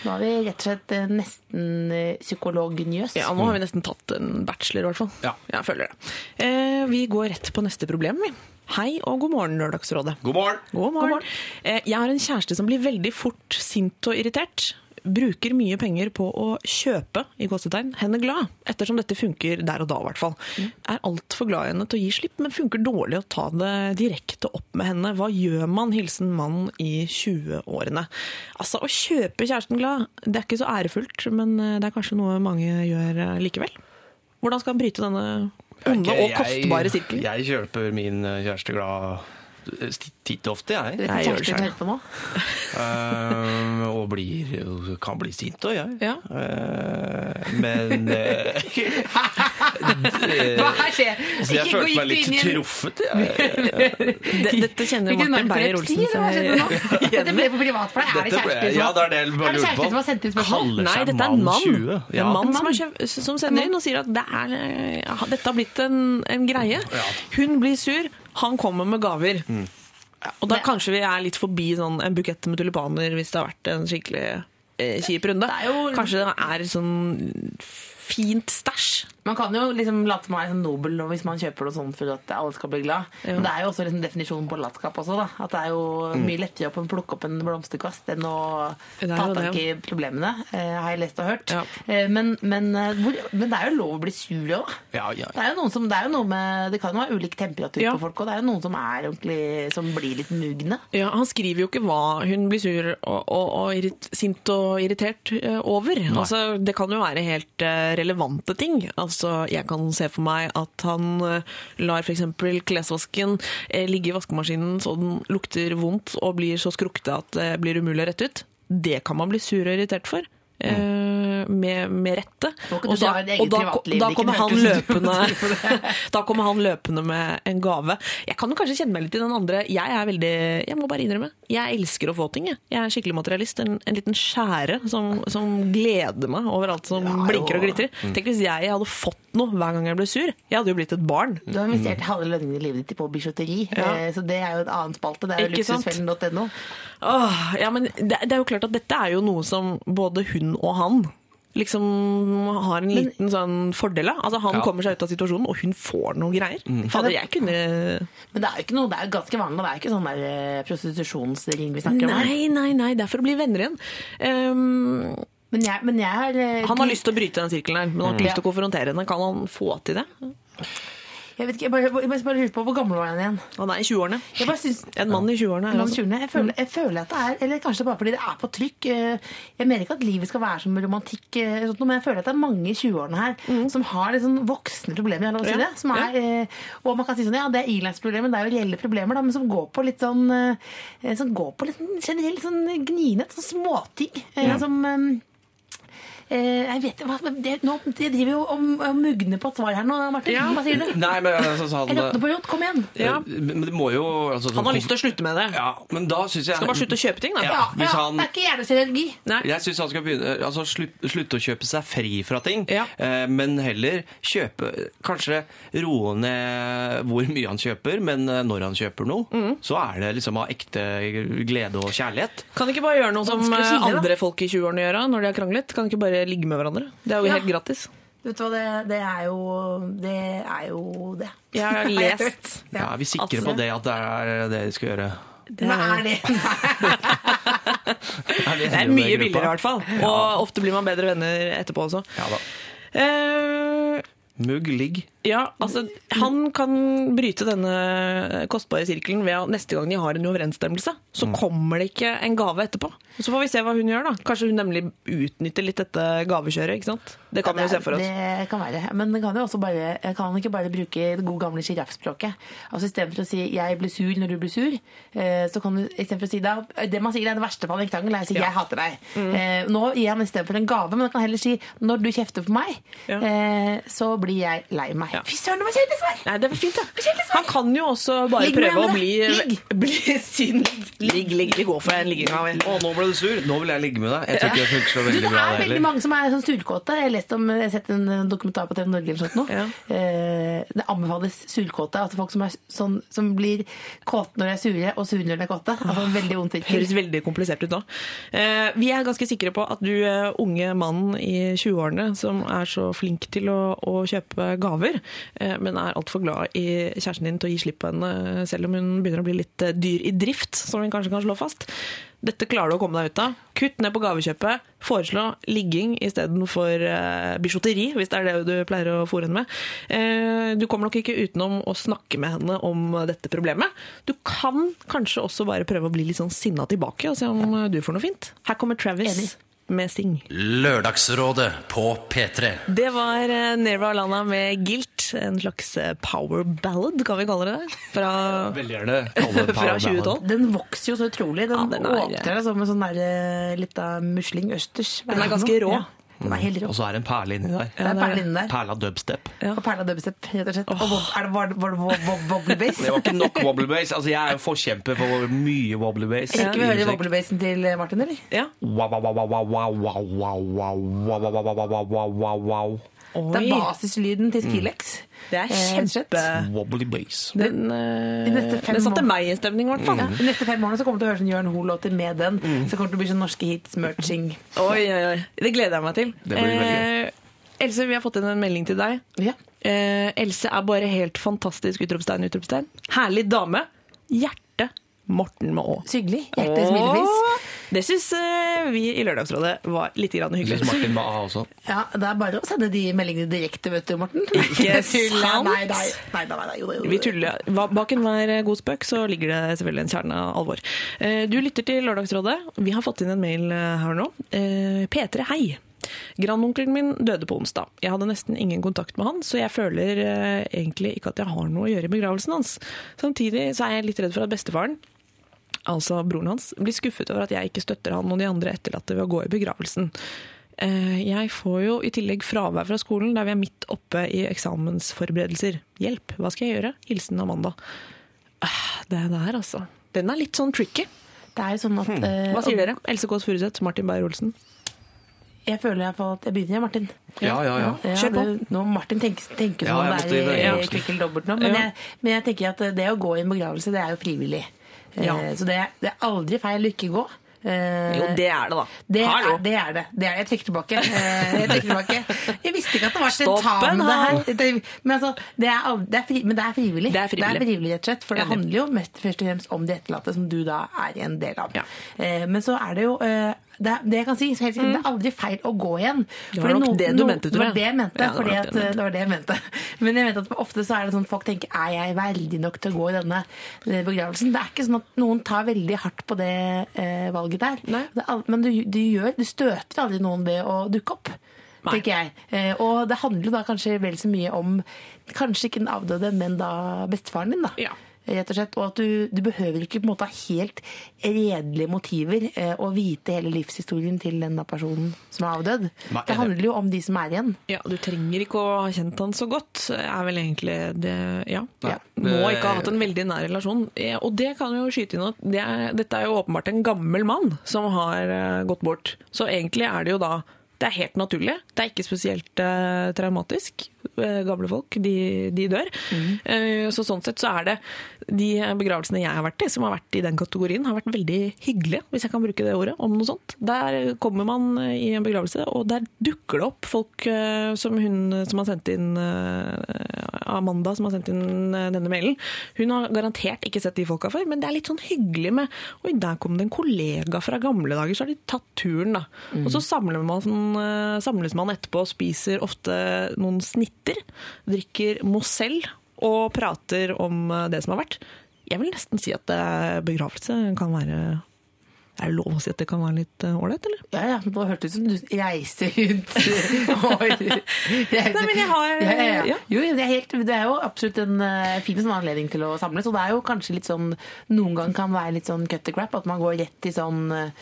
Nå har vi rett og slett eh, nesten eh, psykolognjøs. Ja, nå har vi nesten tatt en bachelor, i hvert fall. Ja. Jeg føler det. Eh, vi går rett på neste problem, vi. Hei og god morgen, Lørdagsrådet. God morgen! God morgen. Eh, jeg har en kjæreste som blir veldig fort sint og irritert. Bruker mye penger på å kjøpe i gåsetegn, henne glad, ettersom dette funker der og da i hvert fall. Er altfor glad i henne til å gi slipp, men funker dårlig å ta det direkte opp med henne. Hva gjør man, hilsen mann i 20-årene? Altså, å kjøpe kjæresten glad, det er ikke så ærefullt, men eh, det er kanskje noe mange gjør eh, likevel. Hvordan skal han bryte denne onde og kostbare sirkelen? Jeg kjøper min eh, kjæreste glad titt og ofte, jeg. Det Jeg er gjør det på nå. Eh, og blir, kan bli sint òg, jeg. Ja. Uh, men (laughs) eh, Hva skjer? Jeg følte meg litt truffet. Jeg. Dette kjenner Hvilken Martin Beyer-Olsen det seg? Dette ble på privat for. Er det kjæresten som ja, har- det er det jeg bare lurer kjæresten på. som har sendt ut spørsmål? Kaller Nei, dette er en mann. Ja. En mann som, kjøpt, som sender inn og sier at det er, ja, dette har blitt en, en greie. Hun blir sur, han kommer med gaver. Mm. Og da kanskje vi er litt forbi sånn, en bukett med tulipaner hvis det har vært en skikkelig eh, kjip runde. Det er jo- Kanskje det er sånn fint stæsj Man kan jo liksom late som man er sånn nobel nå hvis man kjøper noe sånt for at alle skal bli glad. Men det er jo også liksom definisjonen på latskap også, da. At det er jo mye lettere å plukke opp en blomsterkvast enn å ta jo tak i problemene, eh, har jeg lest og hørt. Ja. Eh, Men, men, eh, hvor, men det er jo lov å bli sur òg. Ja, ja. Det er jo noen som, det er jo noe med Det kan jo være ulik temperatur Ja. på folk, og det er jo noen som er ordentlig Som blir litt mugne. Ja, Han skriver jo ikke hva hun blir sur og, og, og irrit, sint og irritert eh, over. Altså, det kan jo være helt eh, relevante ting. Altså, Jeg kan se for meg at han eh, lar f.eks. klesvasken eh, ligge i vaskemaskinen så den lukter vondt og blir så skrukkete at det blir umulig å rette ut. Det kan man bli sur og irritert for. Mm. Med, med rette. Og da, og da, da kommer han løpende (laughs) (laughs) Da kommer han løpende med en gave. Jeg kan jo kanskje kjenne meg litt i den andre. Jeg er veldig Jeg må bare innrømme. Jeg elsker å få ting. Jeg, jeg er skikkelig materialist. En, en liten skjære som, som gleder meg over alt som blinker og glitrer. Tenk hvis jeg hadde fått noe hver gang jeg ble sur. Jeg hadde jo blitt et barn. Du har investert halve lønningen i livet ditt på bijouteri, Ja. eh, så det er jo et annet spalte. Det er jo luksusfellen.no. Ja, men det, det er jo klart at dette er jo noe som både hun og han liksom har en liten sånn fordel av. Altså, han Ja. kommer seg ut av situasjonen, og hun får noe greier. Fader, jeg kunne Men det er jo ikke noe, det er jo ganske vanlig. Det er jo ikke sånn der eh, prostitusjonsring vi snakker om. Nei, nei, nei, det er for å bli venner igjen. Um, Men jeg, men jeg har eh, han har lyst til å bryte den sirkelen her, men han har ikke lyst til å konfrontere henne. Kan han få til det? Jeg vet ikke, jeg bare, jeg bare, bare lurer på hvor gammel var han igjen? Han er i 20-årene. Jeg bare synes, En mann i 20-årene. er altså- Jeg føler, jeg føler at det er Eller kanskje bare fordi det er på trykk. eh, Jeg mener ikke at livet skal være som romantikk, eh, sånt men jeg føler at det er mange i 20-årene her som har litt sånn voksne problemer. er lov å si det? Som er, ja. og man kan si sånn, ja, det er ilandsproblemer, det er jo reelle problemer, da, men som går på litt sånn eh, Som går på litt sånn generelt sånn gninet, sånn småting. Ja. Som eh, eh, jeg vet hva, det, nå, det driver jo om, og mugne på et svar her nå, Martin. Ja. Hva sier du? Nei, men altså, så Jeg råtner på rot, kom igjen! Ja. Men det må jo altså, Han har lyst til å slutte med det. Ja, men da syns jeg Skal bare slutte å kjøpe ting, da. Ja, Ja, hvis ja, han- Det er ikke hjernekirurgi. Jeg syns han skal begynne, altså slutt, slutte å kjøpe seg fri fra ting, Ja. eh, men heller kjøpe Kanskje roe ned hvor mye han kjøper, men eh, når han kjøper noe, Mm. så er det liksom av ekte glede og kjærlighet. Kan ikke bare gjøre noe som eh, skille, andre folk i 20-årene gjør når de har kranglet? Kan ikke bare ligge med hverandre? Det er jo Ja. helt gratis. Vet du hva, det, det er jo Det er jo det. Jeg har (laughs) lest. Ja, er vi sikre Altså- på det at det er det de skal gjøre? det er, (laughs) (laughs) er det Det er mye billigere i hvert fall. Og ofte blir man bedre venner etterpå også. Ja da. Eh, Mugg, ligg. ja, altså Han kan bryte denne kostbare sirkelen ved at neste gang de har en uoverensstemmelse, så kommer det ikke en gave etterpå. Så får vi se hva hun gjør, da. Kanskje hun nemlig utnytter litt dette gavekjøret. ikke sant? Det kan vi jo se for oss. Det kan være. Men det kan jo også bare, kan han ikke bare bruke det gode gamle sjiraffspråket. Altså Istedenfor å si 'jeg blir sur når du blir sur', eh, så kan du istedenfor å si det, det man sier er det verste fall i en krangel, er å si 'jeg hater deg'. Mm. Eh, Nå gir han istedenfor en gave, men han kan heller si 'når du kjefter på meg, Ja. eh, så blir jeg lei meg'. Ja. Fy søren, det var kjedelig svar! Nei, det var fint, det. Han kan jo også bare Ligg prøve å bli, Ligg. (laughs) bli sin Ligg, ligg. Vi går for en ligging av en. Å, nå ble du sur. Nå vil jeg ligge med deg. Jeg tror ikke det funker så Du, bra. det er veldig mange som er sånn surkåte. Jeg har jeg har sett en dokumentar på TV Norge eller sånt nå. Ja. Eh, det anbefales surkåte. Altså folk som, er sånn, som blir kåte når de er sure, og sure når de er kåte. Altså veldig vondt sirkel. Høres veldig komplisert ut nå. Eh, vi er ganske sikre på at du eh, unge mann i 20-årene som er så flink til å, å kjøpe gaver, eh, men er altfor glad i kjæresten din til å gi slipp på henne, selv om hun begynner å bli litt eh, dyr i drift, som vi kanskje kan slå fast. Dette klarer du å komme deg ut av. Kutt ned på gavekjøpet. Foreslå ligging istedenfor uh, bijouteri, hvis det er det du pleier å fòre henne med. Eh, du kommer nok ikke utenom å snakke med henne om dette problemet. Du kan kanskje også bare prøve å bli litt sånn sinna tilbake og se om eh, du får noe fint. Her kommer Travis Enig. Med Sing. Lørdagsrådet på P3. Det var Nerva Alana Lana med Guilt, en slags eh, power ballad, kan vi kalle det. Fra, Veldig gjerne kalle det (laughs) fra power ballad. 2012. Den vokser jo så utrolig. Den, Ja, den er- åpner som en sånn der litt lita musling østers. Den er ganske rå. Ja, den er helt rå. Og så er det en perle inni der. Det er perle inni der. Perla dubstep. Ja. Og perla dubstep, rett og slett. Og wob- er det, var var det wob- wob- wobbly bass? Det var ikke nok wobble bass. Altså, jeg er jo forkjemper for mye wobble bass. Rekker vi å høre wobbly bassen til eh, Martin, eller? Ja. Wow, wow, wow, wow, wow, wow, wow, wow, wow, wow, wow, wow, wow, wow, wow, wow. Det er basislyden til Skrillex. det er Eh, kjempe... Wobbly bass. Den, eh, De neste fem den satte meg i stemning, i hvert fall. Ja. De neste fem årene så kommer du til å høre sånn Jørn Hoel-låter med den. Så kommer det til å bli sånn norske hits, merching. Oi, oi, oi. Det gleder jeg meg til. Det blir veldig Eh, Else, vi har fått inn en melding til deg. Ja. Eh, Else er bare helt fantastisk! Utropstegn, utropstegn. Herlig dame. Hjerte Morten med Å. Så hyggelig. Hjerte smilefjes. Det syns eh, vi i Lørdagsrådet var litt grann Litt hyggelig. Martin med A også. Ja, Det er bare å sende de meldingene direkte, vet du, Morten. (laughs) Ikke sant? Nei, nei, nei. Vi tuller. Bak enhver god spøk så ligger det selvfølgelig en kjerne av alvor. Eh, Du lytter til Lørdagsrådet. Vi har fått inn en mail eh, her nå. Eh, P3, hei. Grandonkelen min døde på onsdag. Jeg hadde nesten ingen kontakt med han, så jeg føler eh, egentlig ikke at jeg har noe å gjøre i begravelsen hans. Samtidig så er jeg litt redd for at bestefaren, altså broren hans, blir skuffet over at jeg ikke støtter han og de andre etterlatte ved å gå i begravelsen. Eh, Jeg får jo i tillegg fravær fra skolen der vi er midt oppe i eksamensforberedelser. Hjelp, hva skal jeg gjøre? Hilsen Amanda. Ah, Det der, altså. Den er litt sånn tricky. Det er jo sånn at eh, Hva sier dere? Else Kåss Furuseth, Martin Beyer-Olsen. Jeg føler i hvert fall at jeg begynner, Martin. Ja, ja, ja. Ja, Kjør på. det- Nå Martin tenker, tenker Ja, som det er være i dobbelt nå, men, Ja. jeg, men jeg tenker at det å gå i en begravelse, det er jo frivillig. Eh, Ja. Så det, det er aldri feil å ikke gå. Eh, Jo, det er det, da. Det er, det er det. det er, jeg trekker tilbake. Eh, Jeg trekker tilbake. Jeg visste ikke at det var sentamen, det her. Men, altså, det er, er fri, men det er frivillig. Det er frivillig. rett og slett. For det handler jo mest, først og fremst om de etterlatte, som du da er en del av. Ja. Eh, Men så er det jo eh, det, det jeg kan si, helt det er aldri feil å gå igjen. Mm. Det var nok no- det du no- mente, tror Det var jeg. det jeg mente. Ja, det var at, det var jeg mente. (laughs) Men jeg mente at ofte så er det sånn folk tenker er jeg verdig nok til å gå i denne begravelsen. Det er ikke sånn at noen tar veldig hardt på det eh, valget der. Er, men du, du, gjør, du støter aldri noen ved å dukke opp. Nei. tenker jeg. Eh, og det handler da kanskje vel så mye om kanskje ikke den avdøde, men da bestefaren din. da. Ja. Rett og slett, og at du, du behøver ikke på en måte ha helt redelige motiver eh, og vite hele livshistorien til den personen som er avdød. Nei, Det handler jo om de som er igjen. Ja, Du trenger ikke å ha kjent han så godt, er vel egentlig det Ja. Nei, Må ikke ha hatt en veldig nær relasjon. Og det kan jo skyte inn at det er, dette er jo åpenbart en gammel mann som har eh, gått bort. Så egentlig er det jo da Det er helt naturlig. Det er ikke spesielt eh, traumatisk. Eh, gamle folk, de, de dør. Mm. så sånn sett så er det de begravelsene jeg har vært i, som har vært i den kategorien, har vært veldig hyggelige, hvis jeg kan bruke det ordet, om noe sånt. Der kommer man i en begravelse, og der dukker det opp folk eh, som hun som har sendt inn eh, Amanda, som har sendt inn eh, denne mailen. Hun har garantert ikke sett de folka før, men det er litt sånn hyggelig med Oi, der kom det en kollega fra gamle dager, så har de tatt turen, da. Og så samles man, eh, samles man etterpå og spiser ofte noen snitter, drikker Mosell og prater om eh, det som har vært. Jeg vil nesten si at eh, begravelse kan være Er det lov å si at det kan være litt eh, ålreit, eller? Ja, ja, men Det hørtes ut som du reiser rundt. (laughs) Nei, men jeg har- ja, ja, ja. ja. Jo, det er, helt, det er jo absolutt en uh, fin sånn anledning til å samles. Og det er jo kanskje litt sånn Noen ganger kan være litt sånn cut the crap. At man går rett i sånn uh,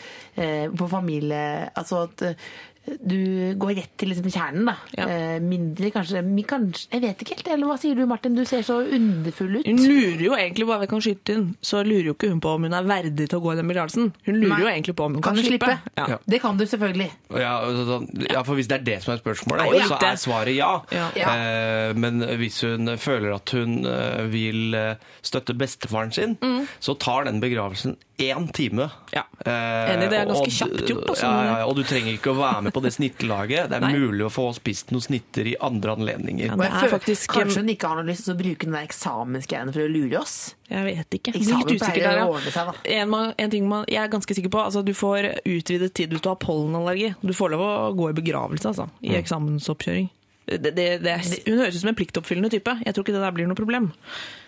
på familie Altså at eh, du går rett til liksom kjernen, da. Ja. Eh, mindre kanskje, kanskje Jeg vet ikke helt. Eller hva sier du, Martin? Du ser så underfull ut. Hun lurer jo egentlig, bare vi kan skyte inn, så lurer jo ikke hun på om hun er verdig til å gå i den begravelsen. Hun lurer Nei. jo egentlig på om hun Kan kan, du slippe? Ja. Ja. Det kan du selvfølgelig. Ja, altså sånn- ja, for hvis det er det som er spørsmålet, Nei, så er svaret ja. Ja. Ja. Eh, men hvis hun føler at hun eh, vil eh, støtte bestefaren sin, så tar den begravelsen én time. Mm. Ja. Eh, Enig, det er ganske kjapt gjort, Også, Ja, ja, ja, og du trenger ikke å være med på det snittelaget. Det er Nei. mulig å få spist noen snitter i andre anledninger. Ja, det er faktisk- Kanskje hun ikke har noe lyst til å bruke den der eksamensgreiene for å lure oss? Jeg vet ikke. Eksamen Litt usikker der, ja. seg. En, en ting man, jeg er ganske sikker på, altså du får utvidet tid hvis du har pollenallergi. Du får lov å gå i begravelse altså, i eksamensoppkjøring. Det, det, det er, hun høres ut som en pliktoppfyllende type. Jeg tror ikke det der blir noe problem.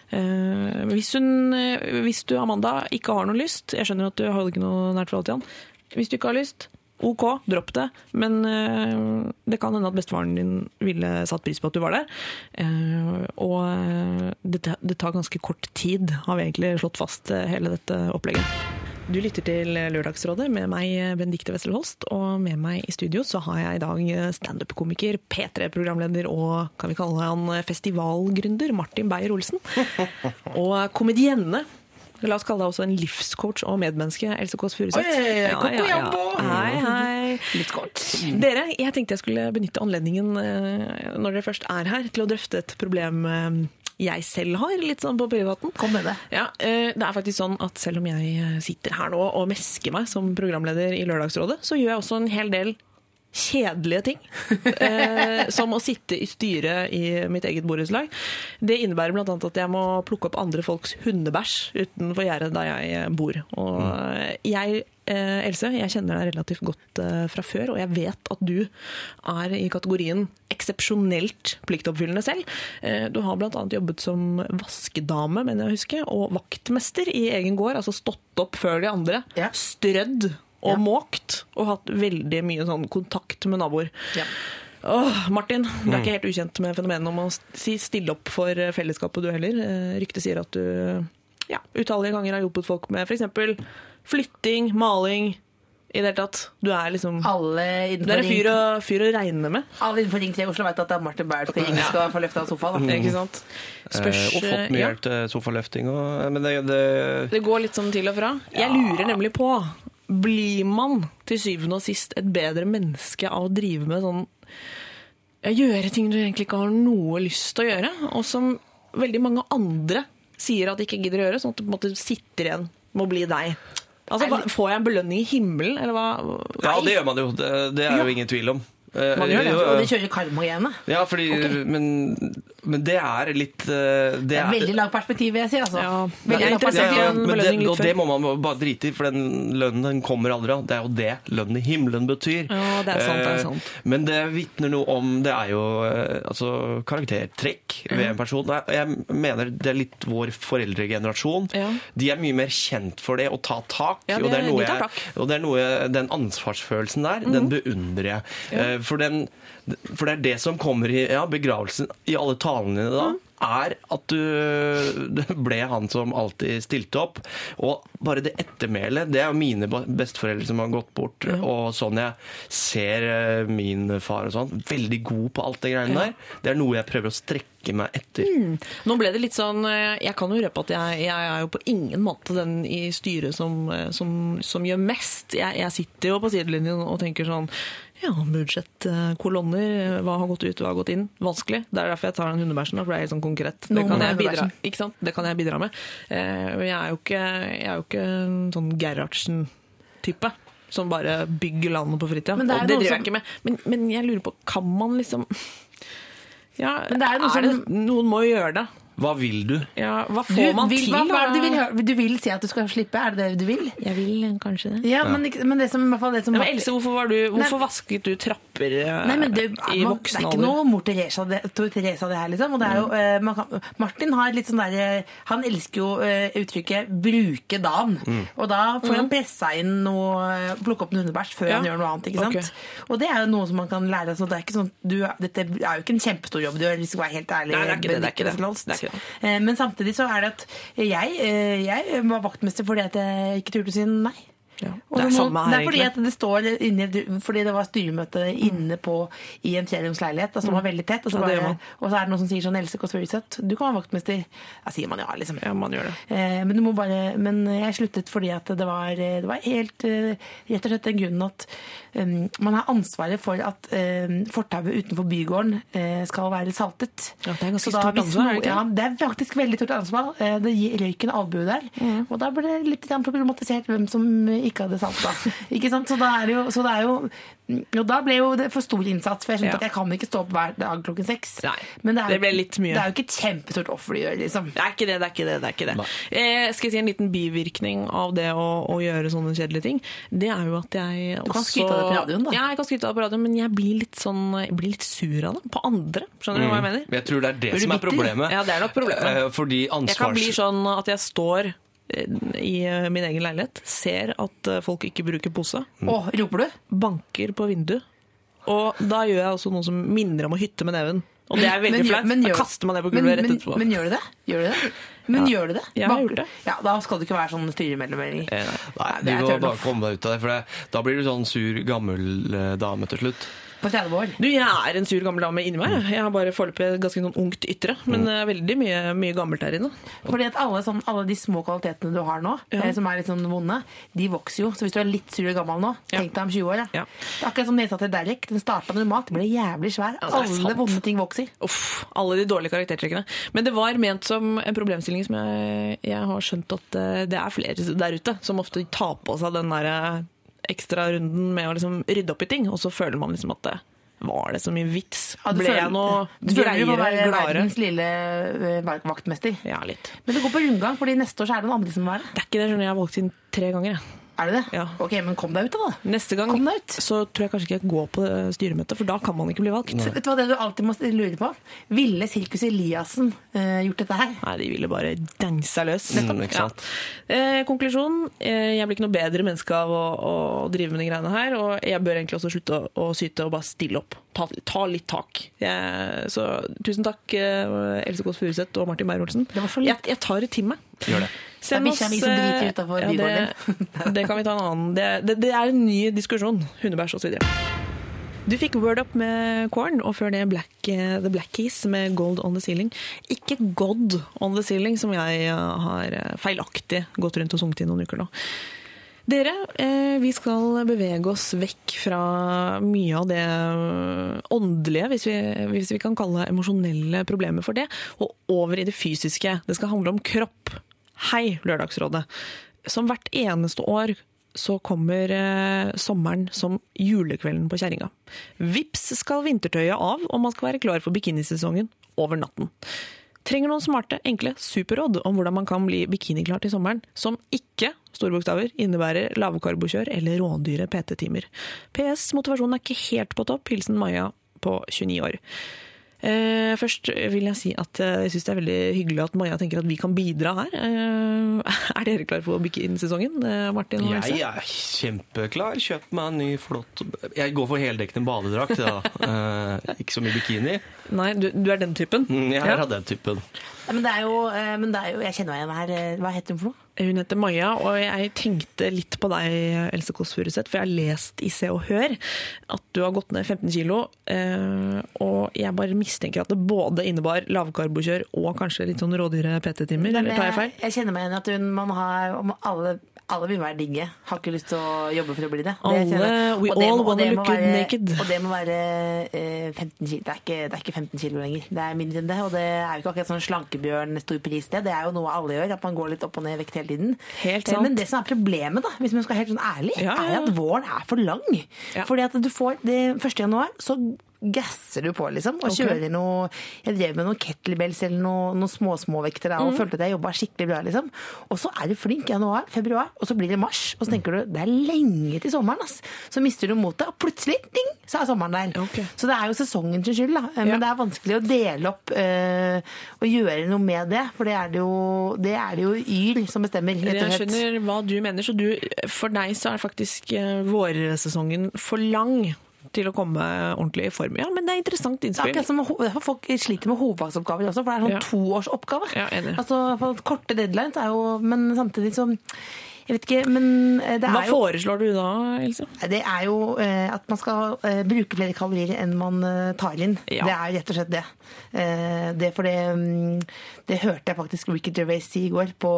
Eh, hvis, hun, eh, hvis du, Amanda, ikke har noe lyst Jeg skjønner at du har ikke noe nært forhold til han. Hvis du ikke har lyst, ok, dropp det. Men eh, det kan hende at bestefaren din ville satt pris på at du var der. Og det, tar ganske kort tid, har vi egentlig slått fast hele dette opplegget. Du lytter til Lørdagsrådet med meg, Benedikte Wessel Holst. Og med meg i studio så har jeg i dag standup-komiker, P3-programleder og kan vi kalle han festivalgründer, Martin Beyer-Olsen. (laughs) Og komedienne. La oss kalle deg også en livscoach og medmenneske, Else Kåss Furuseth. Ja, ja, ja. Hei, hei. Kort. Dere, jeg tenkte jeg skulle benytte anledningen eh, når dere først er her, til å drøfte et problem eh, jeg selv har, litt sånn på privaten. Kom med det. Ja, eh, det er faktisk sånn at selv om jeg eh, sitter her nå og mesker meg som programleder i Lørdagsrådet, så gjør jeg også en hel del kjedelige ting. (laughs) Eh, som å sitte i styret i mitt eget borettslag. Det innebærer bl.a. at jeg må plukke opp andre folks hundebæsj utenfor gjerdet der jeg bor. Og jeg, eh, Else, jeg kjenner deg relativt godt eh, fra før, og jeg vet at du er i kategorien eksepsjonelt pliktoppfyllende selv. Eh, Du har bl.a. jobbet som vaskedame, mener jeg å huske, og vaktmester i egen gård. Altså stått opp før de andre, Ja. strødd og Ja. måkt, og hatt veldig mye sånn kontakt med naboer. Ja. Åh, Martin, du er ikke helt ukjent med fenomenet om å si stille opp for fellesskapet du heller. Eh, Ryktet sier at du ja, utallige ganger har hjulpet folk med f.eks. flytting, maling, i det hele tatt. Du er liksom Alle Du er en fyr å, fyr å regne med, alle innenfor Ring 3 i Oslo vet at det er Martin Beyer skal ringe skal få løfta sofaen. Ikke sant? Spørs, Eh, og fått mye hjelp til sofaløfting. Og, men det, det Det går litt sånn til og fra. Jeg lurer nemlig på Blir man til syvende og sist et bedre menneske av å drive med sånn ja, Gjøre ting du egentlig ikke har noe lyst til å gjøre, og som veldig mange andre sier at de ikke gidder å gjøre, sånn at du på en måte sitter igjen med å bli deg. Altså, hva, Får jeg en belønning i himmelen, eller hva? Ja, det gjør man jo. Det, det er jo ingen tvil om. Eh, Man gjør det, Og de kjører karma igjen, da. Ja, fordi, men, men det er litt eh, Det Det er veldig lavt perspektiv, vil jeg si. Altså. Ja, veldig er lavt perspektiv. Ja, ja, men det, og det må man bare drite i, for den lønnen den kommer aldri av. Det er jo det lønnen i himmelen betyr. Ja, det er sant, det er Eh, sant. Men det vitner noe om Det er jo eh, altså, karaktertrekk ved en person. Det er- Jeg mener det er litt vår foreldregenerasjon. Ja. De er mye mer kjent for det å ta tak. Ja, og, det det er- er noe jeg. Og det er noe, den ansvarsfølelsen der, den beundrer jeg. Eh, For, den, for det er det som kommer i ja, begravelsen i alle talene dine da. Mhm. Er at du (laughs) ble han som alltid stilte opp. Og bare det ettermælet Det er jo mine besteforeldre som har gått bort. Og sånn jeg ser eh, min far og sånn. Veldig god på alt det greiene Ja. der. Det er noe jeg prøver å strekke meg etter. Nå ble det litt sånn eh, Jeg kan jo røpe at jeg, jeg er jo på ingen måte den i styret som, eh, som, som gjør mest. Jeg, jeg sitter jo på sidelinjen og tenker sånn ja, budsjettkolonner. Hva har gått ut, hva har gått inn? Vanskelig. Det er derfor jeg tar den hundebæsjen, for det er helt sånn konkret. Det kan, bidra, det kan jeg bidra med. Eh, men jeg er jo ikke, er jo ikke en sånn Gerhardsen-type. Som bare bygger landet på fritida. Det det driver jeg ikke med. Men, men jeg lurer på, kan man liksom ja, Men det er noe som- det, Noen må jo gjøre det. Hva vil du? Ja, hva Du får man vil, til? hva, hva er det du, vil, du vil si at du skal slippe? Er det det du vil? Jeg vil kanskje det. Ja, men, men det som i hvert fall det som Ja, men Else, hvorfor, var du, hvorfor vasket du trapper eh, Nei, men det, i man, det er ikke noe mor Teresa det, Tor Teresa det her, liksom. Og det er jo, eh, man kan, Martin har litt sånn der, Han elsker jo eh, uttrykket 'bruke dagen'. Og da får han pressa inn noe Plukke opp en hundebæsj før Ja. han gjør noe annet. ikke sant? Okay. Og det er jo noe som man kan lære. Så det er ikke sånn, du, dette er jo ikke en kjempestor jobb du gjør, hvis du skal være helt ærlig. Nei, det er ikke det, det er ikke det. Det. Eh, Men samtidig så er det at jeg, eh, jeg var vaktmester fordi at jeg ikke turte å si nei. Ja, det er samme her, det er fordi egentlig. at det står inne, fordi det var styremøte inne på i en treromsleilighet. Da står man veldig tett, og så, Ja, bare, man. og så er det noen som sier sånn Else Kåss Furuseth, du kan være vaktmester. Da sier man ja, liksom. Ja, man gjør det. Eh, men, du må bare, men jeg sluttet fordi at det var, det var helt eh, rett og slett den grunnen at um, man har ansvaret for at um, fortauet utenfor bygården uh, skal være saltet. Ja, det er ganske da stort ansvar, er det ikke Ja, det er faktisk veldig stort ansvar. Eh, Det gir røyken albue der. Mm. Og da ble det litt problematisert hvem som ikke hadde salta. ikke sant? Så, da er jo, så det er jo Og da ble jo det for stor innsats, for jeg skjønte Ja. at jeg kan ikke stå opp hver dag klokken seks. Nei, Men det, er, det ble litt mye. Det er jo ikke et kjempestort offer du gjør, liksom. Det er ikke det, det er ikke det. det, er ikke det. Eh, skal jeg si en liten bivirkning av det å, å gjøre sånne kjedelige ting? Det er jo at jeg også Du kan skryte av det på radioen, da. Ja, jeg kan skryte av det på radioen, men jeg blir litt sånn Jeg blir litt sur av det. På andre. Skjønner du hva jeg mener? Jeg tror det er det som er bitter? problemet. Ja, det er nok problemet. Eh, Fordi Jeg kan bli sånn at jeg står i eh, min egen leilighet, ser at eh, folk ikke bruker pose, Å, roper du? banker på vinduet, og da gjør jeg også noe som minner om å hytte med neven. Og det er veldig Men flaut. Da gjør- kaster man det på gulvet rett etterpå. Men gjør du det? Gjør du det? Men Ja. gjør du det? Jeg har det. Ja, Da skal du ikke være sånn styremedlemmering. Eh, nei. Nei, du er må bare komme deg ut av det, for det, da blir du sånn sur, gammel eh, dame til slutt. På 30 år. Du, jeg er en sur gammel dame inni meg. Jeg har bare foreløpig ganske noen ungt ytre, men det er veldig mye, mye gammelt her inne. Fordi at alle, sånn, alle de små kvalitetene du har nå, Ja. eh, som er litt sånn vonde, de vokser jo. Så hvis du er litt sur og gammel nå, tenk deg om 20 år. Ja. Er akkurat som nesa til Derek. Den starta normalt, ble jævlig svær. Ja, alle vonde ting vokser. Uff, alle de dårlige karaktertrekkene. Men det var ment som en problemstilling som jeg, jeg har skjønt at eh, det er flere der ute som ofte tar på seg den derre ekstrarunden med å liksom rydde opp i ting, og så føler man liksom at det var det så mye vits? Ja, Ble føler- jeg noe Du føler du må greiere, være gladere? verdens lille eh, vaktmester. Ja, litt. Men det går på rundgang, fordi neste år så er det noen andre som være det. Det er ikke det, skjønner jeg har valgt inn tre ganger. jeg. Er det det? Ja. Ok, men kom deg ut da. Neste gang Kom deg ut. så tror jeg kanskje ikke jeg går på det styremøtet, for da kan man ikke bli valgt. Vet du hva det du alltid må lure på? Ville Sirkus Eliassen uh, gjort dette her? Nei, de ville bare dansa løs. Mm. Ja. Eh, konklusjon, eh, jeg blir ikke noe bedre menneske av å, å drive med de greiene her, og jeg bør egentlig også slutte å, å syte og bare stille opp. Ta, ta litt tak. Jeg, så tusen takk, eh, Else Kåss Furuseth og Martin Beyer-Olsen. Jeg, jeg tar det til meg. Gjør det. Send Det er bikkja mi som driter utafor ja, det, (laughs) det kan vi ta en annen. Det, det, det er en ny diskusjon. Hundebæsj osv. Du fikk Word Up med Corn, og før det Black, eh, The Black Keys med Gold On The Ceiling. Ikke God On The Ceiling, som jeg eh, har eh, feilaktig gått rundt og sunget i noen uker nå. Dere, eh, vi skal bevege oss vekk fra mye av det eh, åndelige, hvis vi, hvis vi kan kalle emosjonelle problemer for det, og over i det fysiske. Det skal handle om kropp. Hei, Lørdagsrådet. Som hvert eneste år så kommer eh, sommeren som julekvelden på kjerringa. Vips skal vintertøyet av, og man skal være klar for bikinisesongen over natten. Trenger noen smarte, enkle superråd om hvordan man kan bli bikiniklar til sommeren, som ikke store bokstaver, innebærer lavkarbokjør eller rådyre PT-timer. PS, motivasjonen er ikke helt på topp. Hilsen Maja på 29 år. Eh, først vil jeg si at eh, jeg syns det er veldig hyggelig at Maja tenker at vi kan bidra her. Eh, (laughs) er dere klare for bikinisesongen, eh, Martin og Else? Jeg er kjempeklar. Kjøp meg en ny flott Jeg går for heldekkende badedrakt, da. (laughs) Eh, ikke så mye bikini. Nei, du, du er den typen? Mm, Jeg er av den typen. Men, det er jo, eh, men det er jo Jeg kjenner meg igjen her. eh, Hva heter hun for noe? Hun heter Maja, og jeg tenkte litt på deg, Else Kåss Furuseth, for jeg har lest i Se og Hør at du har gått ned 15 kilo, eh, og jeg bare mistenker at det både innebar lavkarbokjør og kanskje litt sånn rådyre PT-timer, eller tar jeg feil? Jeg kjenner meg igjen at hun, man har om alle, alle vil være digge. Har ikke lyst til å jobbe for å bli det. we Og det all wanna look good være- naked. Og det må være eh, 15 kilo. Det er, ikke, det er ikke 15 kilo lenger. Det er mindre enn det. Og det er jo ikke akkurat sånn slankebjørn stor pris det. Det er jo noe alle gjør, at man går litt opp og ned i vekt hele tiden. Helt Eh, sant. Men det som er problemet, da, hvis man skal være helt sånn ærlig, ja, ja. er at våren er for lang. Ja. Fordi at du får det 1. januar, så gasser du på, liksom, og Ok. kjører noe Jeg drev med noen kettlebells eller noe, noen småsmåvekter da, og mm. følte at jeg jobba skikkelig bra, liksom. Og så er du flink i januar, februar, og så blir det mars, og så tenker du det er lenge til sommeren, ass. Så mister du motet, og plutselig, ding, så er sommeren der. Okay. Så det er jo sesongen sin skyld, da. Men Ja. det er vanskelig å dele opp øh, og gjøre noe med det, for det er det jo, det er det jo Yl som bestemmer, rett og Jeg skjønner hva du mener, så du, for deg så er faktisk eh, vårsesongen for lang til å komme ordentlig i form. Ja, men det er interessant innspill. Det er akkurat som folk sliter med hovedfagsoppgaver også, for det er sånn Ja. toårsoppgave. Ja, altså, korte deadlines er jo Men samtidig så Jeg vet ikke, men det det Hva er jo foreslår du da, Else? det er jo eh, at man skal eh, bruke flere kalorier enn man eh, tar inn. Ja. Det er rett og slett det. Eh, det for det, mm, det hørte jeg faktisk Ricky Gervais si i går på,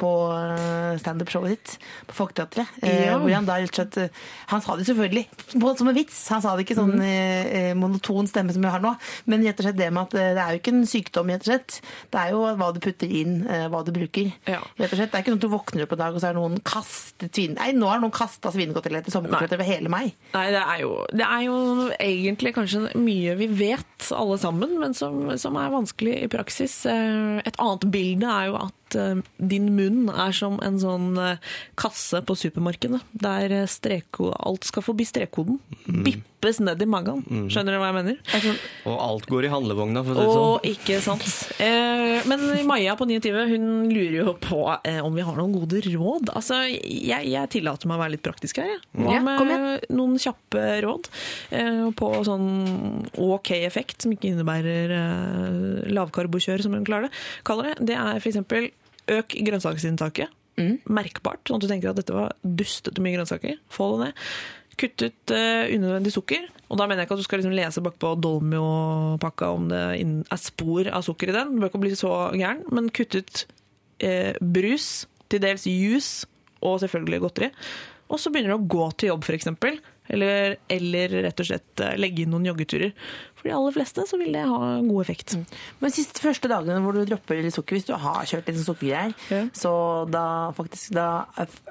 på eh, standup-showet sitt på Folketeatret. Eh, Ja. hvor han da rett og slett eh, Han sa det selvfølgelig på- som en vits. Han sa det ikke sånn eh, eh, monoton stemme som jeg har nå, men rett og slett det med at eh, det er jo ikke en sykdom, rett og slett. Det er jo hva du putter inn, eh, hva du bruker. Ja. Rett og slett. Det er ikke sånn at du våkner opp en dag, og så er noen kastet svin... Nei, nå har noen kasta svinekoteletter, sommerkoteletter over hele meg. Nei, det er, jo, det er jo egentlig kanskje mye vi vet alle sammen, men som, som er vanskelig i praksis. Eh, Et annet bilde er jo at eh, din munn er som en sånn eh, kasse på supermarkedet, der eh, alt skal forbi strekkoden. Bippes ned i magen. Skjønner du hva jeg mener? Og alt går i handlevogna, for å si det Og sånn. ikke sant. Eh, men Maja på 29 hun lurer jo på eh, om vi har noen gode råd. Altså, jeg, jeg tillater meg å være litt praktisk her. jeg. Hva Ja, med noen kjappe råd eh, på sånn OK effekt, som ikke innebærer lavkarbokjør, som hun klarer det. kaller det. Det er f.eks. øk grønnsaksinntaket. Merkbart, sånn at du tenker at dette var dustete mye grønnsaker. Få det ned. Kutt ut uh, unødvendig sukker. Og da mener jeg ikke at du skal liksom lese bakpå Dolmio-pakka om det er spor av sukker i den. Du bør ikke bli så gæren, men kutt ut uh, brus, til dels juice og selvfølgelig godteri. og så begynner du å gå til jobb f.eks. Eller, eller rett og slett eh, legge inn noen joggeturer. For de aller fleste så vil det ha god effekt. Men siste første dagene hvor du dropper litt sukker, hvis du har kjørt litt sukkergreier, Ja. så da faktisk da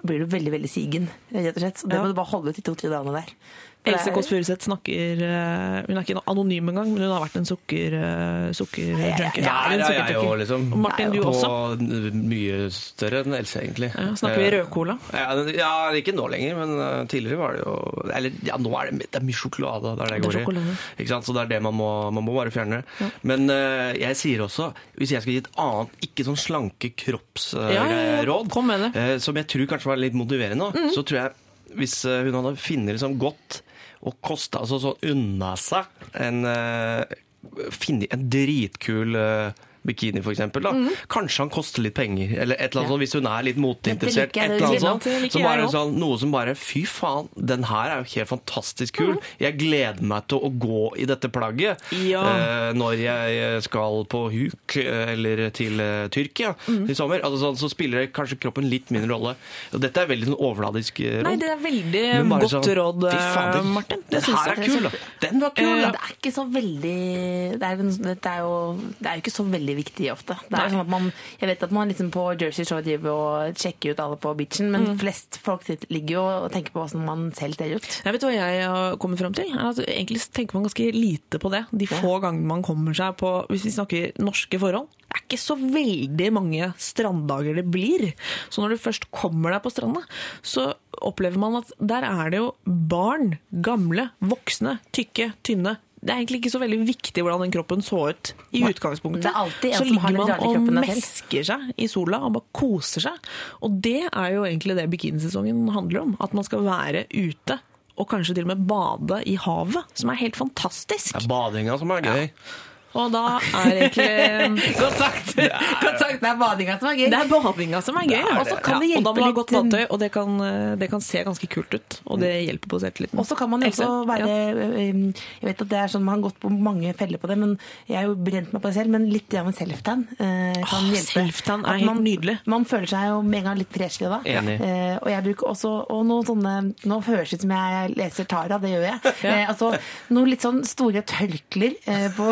blir du veldig, veldig sigen, rett og slett. Så det Ja. må du bare holde ut de to-tre dagene der. Else Kåss Furuseth snakker eh, Hun er ikke anonym engang, men hun har vært en sukker, uh, sukkerjunkie. Ja, ja, ja, jo, liksom. Og Martin, du på mye større enn Else, egentlig. Ja, snakker vi Eh, rødcola? Ja, ja, ikke nå lenger, men eh, tidligere var det jo Eller ja, nå er det, det er mye sjokolade. Det er det er går i. Ikke sant? Så det er det man må, man må bare fjerne. Men eh, jeg sier også, hvis jeg skal gi et annet, ikke sånn slanke kroppsråd, Ja, ja, ja. Som jeg tror kanskje var litt motiverende, så tror jeg hvis eh, hun hadde funnet liksom godt og kosta altså sånn unna seg en uh, en dritkul eh, bikini, for eksempel. Da. Mm. Kanskje han koster litt penger, eller et eller annet sånt, hvis hun er litt moteinteressert. Et eller annet sånt. Så bare sånn, noe som bare Fy faen, den her er jo helt fantastisk kul. Jeg gleder meg til å gå i dette plagget Ja. eh, når jeg skal på huk eh, eller til eh, Tyrkia Mm. i sommer. Altså, sånn, så spiller kanskje kroppen litt mindre rolle. Og dette er veldig sånn overfladisk eh, råd. Nei, det er veldig godt sånn, råd, faen, Martin. Det Den her er kul, da! Den var kul, da! det er ikke så veldig det er, det er jo, det er ikke så veldig viktig ofte. Det er sånn at man, jeg vet at man liksom på Jersey Shore driver og sjekker ut alle på beachen, men Mm. flest folk ligger jo og tenker på hvordan man selv ser ut. Jeg vet hva jeg har kommet frem til? Er at egentlig tenker man ganske lite på det. De få gangene man kommer seg på Hvis vi snakker norske forhold. Det er ikke så veldig mange stranddager det blir. Så når du først kommer deg på stranda, så opplever man at der er det jo barn, gamle, voksne, tykke, tynne. Det er egentlig ikke så veldig viktig hvordan den kroppen så ut i utgangspunktet. Det er alltid en så som ligger man og mesker seg i sola og bare koser seg. Og det er jo egentlig det bikinisesongen handler om. At man skal være ute. Og kanskje til og med bade i havet, som er helt fantastisk. Det er badinga som er gøy. Og da er egentlig (laughs) Godt sagt! (laughs) Godt sagt, Det er badinga som er gøy. Det er badinga som er gøy. Er Og så det. kan det Ja, og da må du ha godt badetøy, og det kan, eh, det kan se ganske kult ut. Og det hjelper på selvtilliten. Og så kan man jo også være Jeg vet at det er sånn man har gått på mange feller på det, men jeg har jo brent meg på det selv. Men litt grann self-tan eh, kan hjelpe. self-tan er helt nydelig. Man føler seg jo med en gang litt freshere da. Enig. Eh, og jeg bruker også og noen sånne Nå høres det ut som jeg leser Tara, det gjør jeg. Ja. Eh, altså noen litt sånn store tørklær eh, på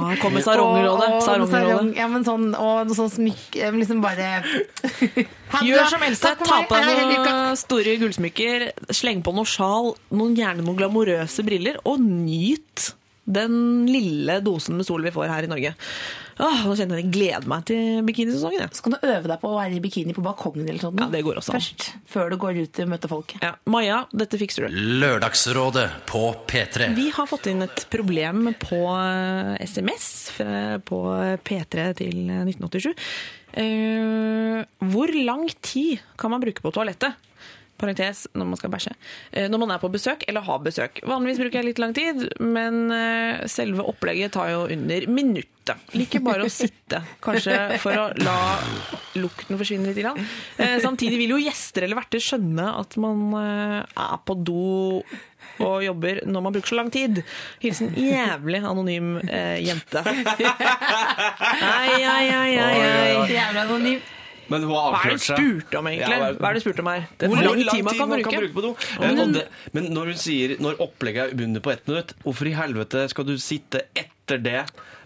Ah, kommer sarongrådet, Og- og sarong- Ja, men sånn, og sånn smykk eh, Liksom bare (laughs) Gjør som Else, ta på deg noen store gullsmykker, sleng på noe sjal, noen, gjerne noen glamorøse briller, og nyt den lille dosen med sol vi får her i Norge. Åh, nå kjenner jeg jeg gleder meg til bikinisesongen. Ja. Så kan du øve deg på å være i bikini på balkongen eller sånn. Ja, det går også. Først, før du går ut og møter folket. Ja. Maja, dette fikser du. Lørdagsrådet på P3. Vi har fått inn et problem på eh, SMS på P3 til 1987. Uh, hvor lang tid kan man bruke på toalettet? Parentes når man skal bæsje. Eh, når man er på besøk eller har besøk. Vanligvis bruker jeg litt lang tid, men eh, selve opplegget tar jo under minuttet. Liker bare å (laughs) sitte, kanskje for å la lukten forsvinne litt. Grann. Eh, samtidig vil jo gjester eller verter skjønne at man er på do og jobber når man bruker så lang tid. Hilsen jævlig anonym eh, jente. (laughs) Ai, ai, ai, ai, ai. Jævlig anonym. Men hun Hva har er det avslørt du seg. spurte om, egentlig? Ja, hva er- det du spurte om her? Er Hvor lang tid man kan bruke? på do. Eh, og det, men når hun sier når opplegget er under på ett minutt, hvorfor i helvete skal du sitte etter det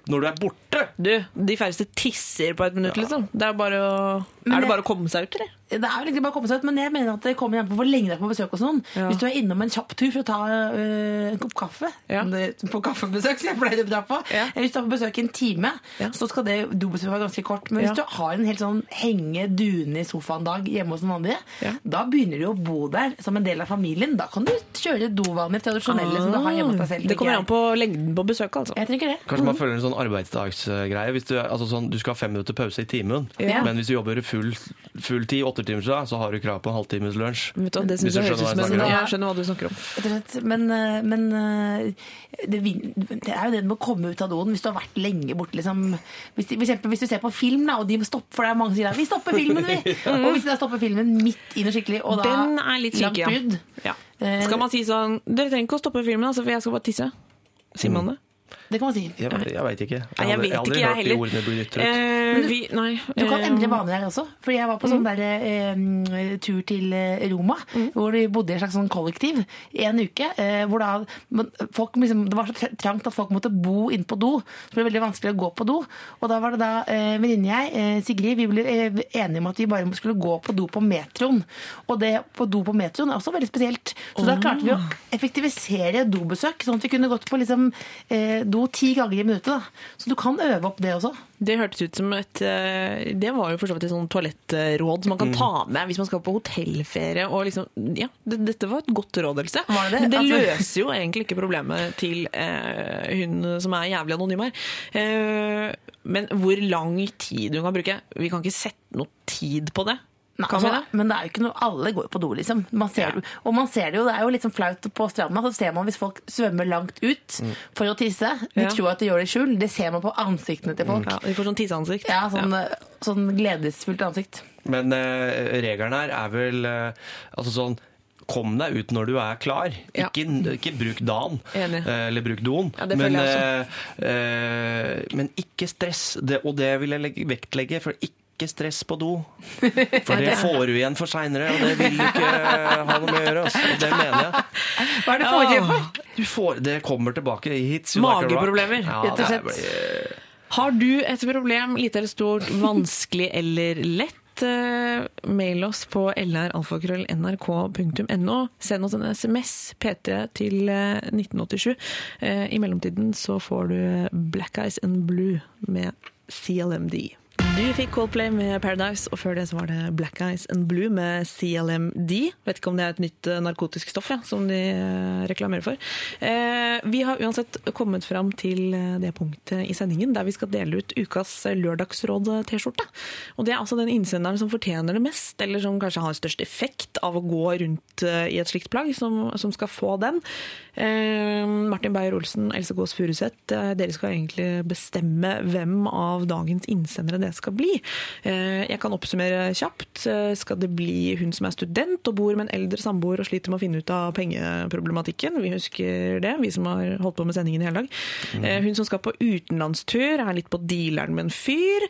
når du er borte? Du, de færreste tisser på et minutt, liksom. Det er, bare å, Men er det jeg- bare å komme seg ut, eller? Det er jo egentlig bare å komme seg ut, men jeg mener at det kommer an på hvor lenge du er på besøk hos noen. Ja. Hvis du er innom en kjapp tur for å ta øh, en kopp kaffe Ja. om det- På kaffebesøk, som jeg pleier å dra på. Ja. Hvis du er på besøk i en time, Ja. så skal det dobesøket være ganske kort. Men hvis Ja. du har en helt sånn henge dune i sofaen-dag hjemme hos noen andre, Ja. da begynner du å bo der som en del av familien. Da kan du kjøre dovaner tradisjonelle som du har hjemme hos deg selv. Ah, Det kommer an på lengden på besøket, altså. jeg. Tenker det. Kanskje man føler en sånn arbeidsdagsgreie. Hvis du, altså sånn, du skal ha fem minutter pause i timen, Ja. men hvis du jobber full, full tid, åtte timer, så, så har du krav på en halvtimes lunsj. Vet du, det Hvis du jeg høres ut som skjønner hva jeg en snakker om. Jeg skjønner hva du snakker om. Men, øh, men øh, det, det er jo det med å komme ut av doen hvis du har vært lenge borte. Liksom. Hvis, for eksempel, hvis du ser på film, da, og de stopper, for det er mange som sier at 'vi stopper filmen', vi! (laughs) Og hvis de stopper filmen midt i noe skikkelig, og da Den er litt langt ja. ja. Eh, Skal man si sånn Dere trenger ikke å stoppe filmen, altså, for jeg skal bare tisse. Sier man det? Det kan man si. Jeg, jeg veit ikke. Jeg, jeg hadde- vet jeg ikke, jeg hørt de ordene bli ytret. Eh, vi, nei. Du kan eh, endre bane der også. Fordi jeg var på sånn der, eh, tur til Roma, Roma, hvor vi bodde i et slags sånn kollektiv i en uke. Eh, hvor da folk liksom, Det var så trangt at folk måtte bo inne på do. Så det ble veldig vanskelig å gå på do. Og da var det da eh, venninne jeg, eh, Sigrid, vi ble eh, enige om at vi bare skulle gå på do på metroen. Og det på do på metroen er også veldig spesielt. Så da klarte vi å effektivisere dobesøk, sånn at vi kunne gått på liksom, eh, do ti ganger i minuttet. Da. Så du kan øve opp det også. Det hørtes ut som et eh, Det var jo for så vidt et sånn toalettråd som man kan ta med hvis man skal på hotellferie. Og liksom, ja, det, dette var et godt råd, Else. Det det? Men det Altså- løser jo egentlig ikke problemet til eh, hun som er jævlig anonym her. Eh, men hvor lang tid hun kan bruke Vi kan ikke sette noe tid på det. Nei, altså, det? men det er jo ikke noe, alle går jo på do, liksom. Man ser, det- Og man ser det jo, det er jo litt sånn flaut på stranda, så ser man hvis folk svømmer langt ut for å tisse. De Ja. tror at de gjør det i skjul. Det ser man på ansiktene til folk. Ja, de får sånn tisseansikt. Ja, sånn, sånn gledesfullt ansikt. Men eh, regelen her er vel eh, altså sånn Kom deg ut når du er klar. Ja. Ikke, ikke bruk dagen, Enig. eh, eller bruk doen. Ja, men, eh, eh, men ikke stress. Det, og det vil jeg legge, vektlegge. For ikke stress på do. (laughs) For det får du igjen for seinere, og det vil du ikke ha noe med å gjøre. Altså. Og det mener jeg. Hva er det forrige Ah. Du får, det kommer tilbake. i hits. Mageproblemer, rett og slett. Har du et problem, lite eller stort, vanskelig eller lett? eh, Mail oss på lralfakrøll.nrk.no. Send oss en SMS, P3, til eh, 1987. Eh, I mellomtiden så får du Black Eyes and Blue med CLMD. Du fikk Coldplay med Paradise, og før det så var det Black Eyes and Blue med CLMD. Vet ikke om det er et nytt eh, narkotisk stoff ja, som de eh, reklamerer for. Eh, vi har uansett kommet fram til eh, det punktet i sendingen der vi skal dele ut ukas Lørdagsråd-T-skjorte. Og det er altså den innsenderen som fortjener det mest, eller som kanskje har størst effekt av å gå rundt i et slikt plagg, som, som skal få den. Eh, Martin Beyer-Olsen, Else Gås Furuseth, dere skal egentlig bestemme hvem av dagens innsendere det skal bli. Eh, Jeg kan oppsummere kjapt. Eh, Skal det bli hun som er student og bor med en eldre samboer og sliter med å finne ut av pengeproblematikken? Vi husker det, vi som har holdt på med sendingen i hele dag. Eh, Hun som skal på utenlandstur, er litt på dealeren med en fyr.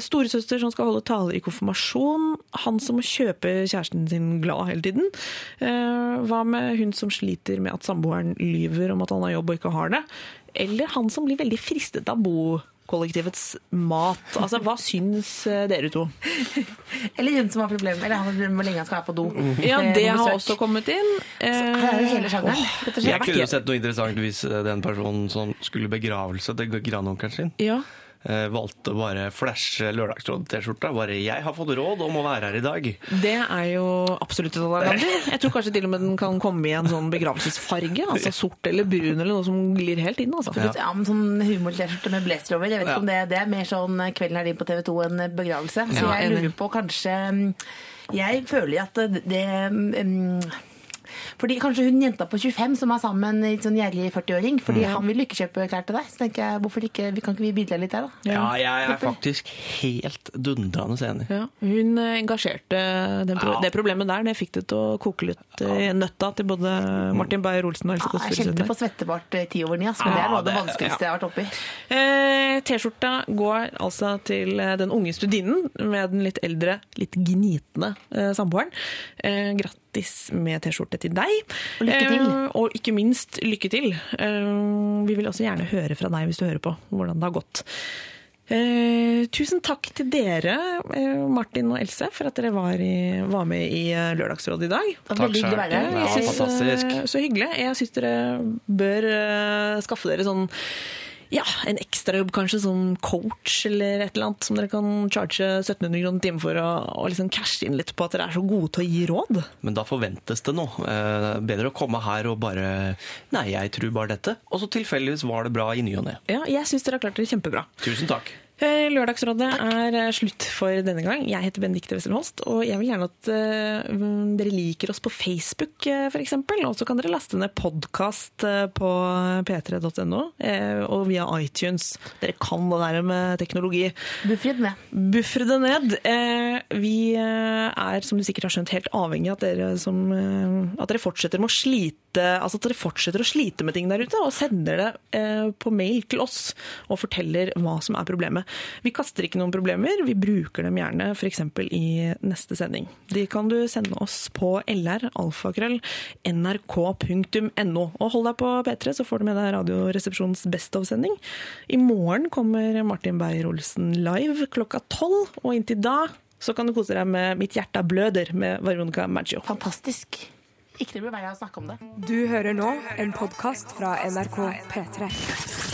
Storesøster som skal holde taler i konfirmasjon. Han som må kjøpe kjæresten sin glad hele tiden. Hva med hun som sliter med at samboeren lyver om at han har jobb og ikke har det? Eller han som blir veldig fristet av bokollektivets mat. Altså, Hva syns eh, dere to? (laughs) Eller hun som har problemer, eller han hvor lenge han skal være på do. Ja, Eh, det har også kommet inn. Eh, Her er det hele sjangeren, rett. Jeg kunne sett noe interessant hvis eh, den personen som skulle begravelse til grandonkelen sin, Ja. Eh, valgte å bare flashe Lørdagsråd-T-skjorta. Bare 'jeg har fått råd om å være her i dag'. Det er jo absolutt et alternativ. Jeg tror kanskje til og med den kan komme i en sånn begravelsesfarge. Altså sort eller brun eller noe som glir helt inn. Altså. Ja, men sånn humor-T-skjorte med blazer over. Jeg vet ikke Ja. om det, det er mer sånn Kvelden er din på TV 2 enn begravelse. Så Ja, jeg lurer på kanskje mm, Jeg føler at det, det mm, fordi Kanskje hun jenta på 25 som er sammen med en sånn gjerrig 40-åring. Fordi han vil ikke kjøpe klær til deg. Så tenker jeg, hvorfor ikke, vi kan ikke vi bidra litt der, da? Ja, jeg er faktisk helt dundrende enig. Ja, hun eh, engasjerte den pro Ja. det problemet der. Det fikk det til å koke litt eh, i nøtta til både Martin Beyer-Olsen og Else Kåss Furuseth. jeg kjente på svettebart eh, ti over ni, men det er noe av det vanskeligste jeg har vært oppi. Eh, T-skjorta går altså til eh, den unge studinnen med den litt eldre, litt gnitne eh, samboeren. Eh, grattis med T-skjorte til deg. Og lykke til. Eh, og ikke minst lykke til. Eh, vi vil også gjerne høre fra deg hvis du hører på hvordan det har gått. Eh, tusen takk til dere, eh, Martin og Else, for at dere var, i, var med i eh, Lørdagsrådet i dag. Det var veldig hyggelig å være. Ja, fantastisk. Så hyggelig. Jeg syns dere bør skaffe dere sånn ja, en ekstrajobb kanskje som coach eller et eller annet som dere kan charge 1700 kroner timen for, og, og liksom cashe inn litt på at dere er så gode til å gi råd. Men da forventes det noe. Eh, bedre å komme her og bare Nei, jeg tror bare dette. Og så tilfeldigvis var det bra i ny og ne. Ja, jeg syns dere har klart det kjempebra. Tusen takk. Eh, Lørdagsrådet er eh, slutt for denne gang. Jeg heter Benedikte Wessel Holst, og jeg vil gjerne at eh, dere liker oss på Facebook f.eks. Og så kan dere laste ned podkast på p3.no eh, og via iTunes. Dere kan det der med teknologi. Ned. Buffre det ned. Eh, Vi eh, er, som du sikkert har skjønt, helt avhengig av at dere, som, at dere fortsetter med å slite altså at dere fortsetter å slite med ting der ute, og sender det på mail til oss og forteller hva som er problemet. Vi kaster ikke noen problemer, vi bruker dem gjerne f.eks. i neste sending. De kan du sende oss på lralfakrøll.nrk.no. Og hold deg på P3, så får du med deg Radioresepsjonens Best of-sending. I morgen kommer Martin Beyer-Olsen live klokka tolv, og inntil da så kan du kose deg med Mitt hjerte bløder med Veronica Maggio. Fantastisk. Ikke det blir vei av å snakke om det. Du hører nå en podkast fra NRK P3.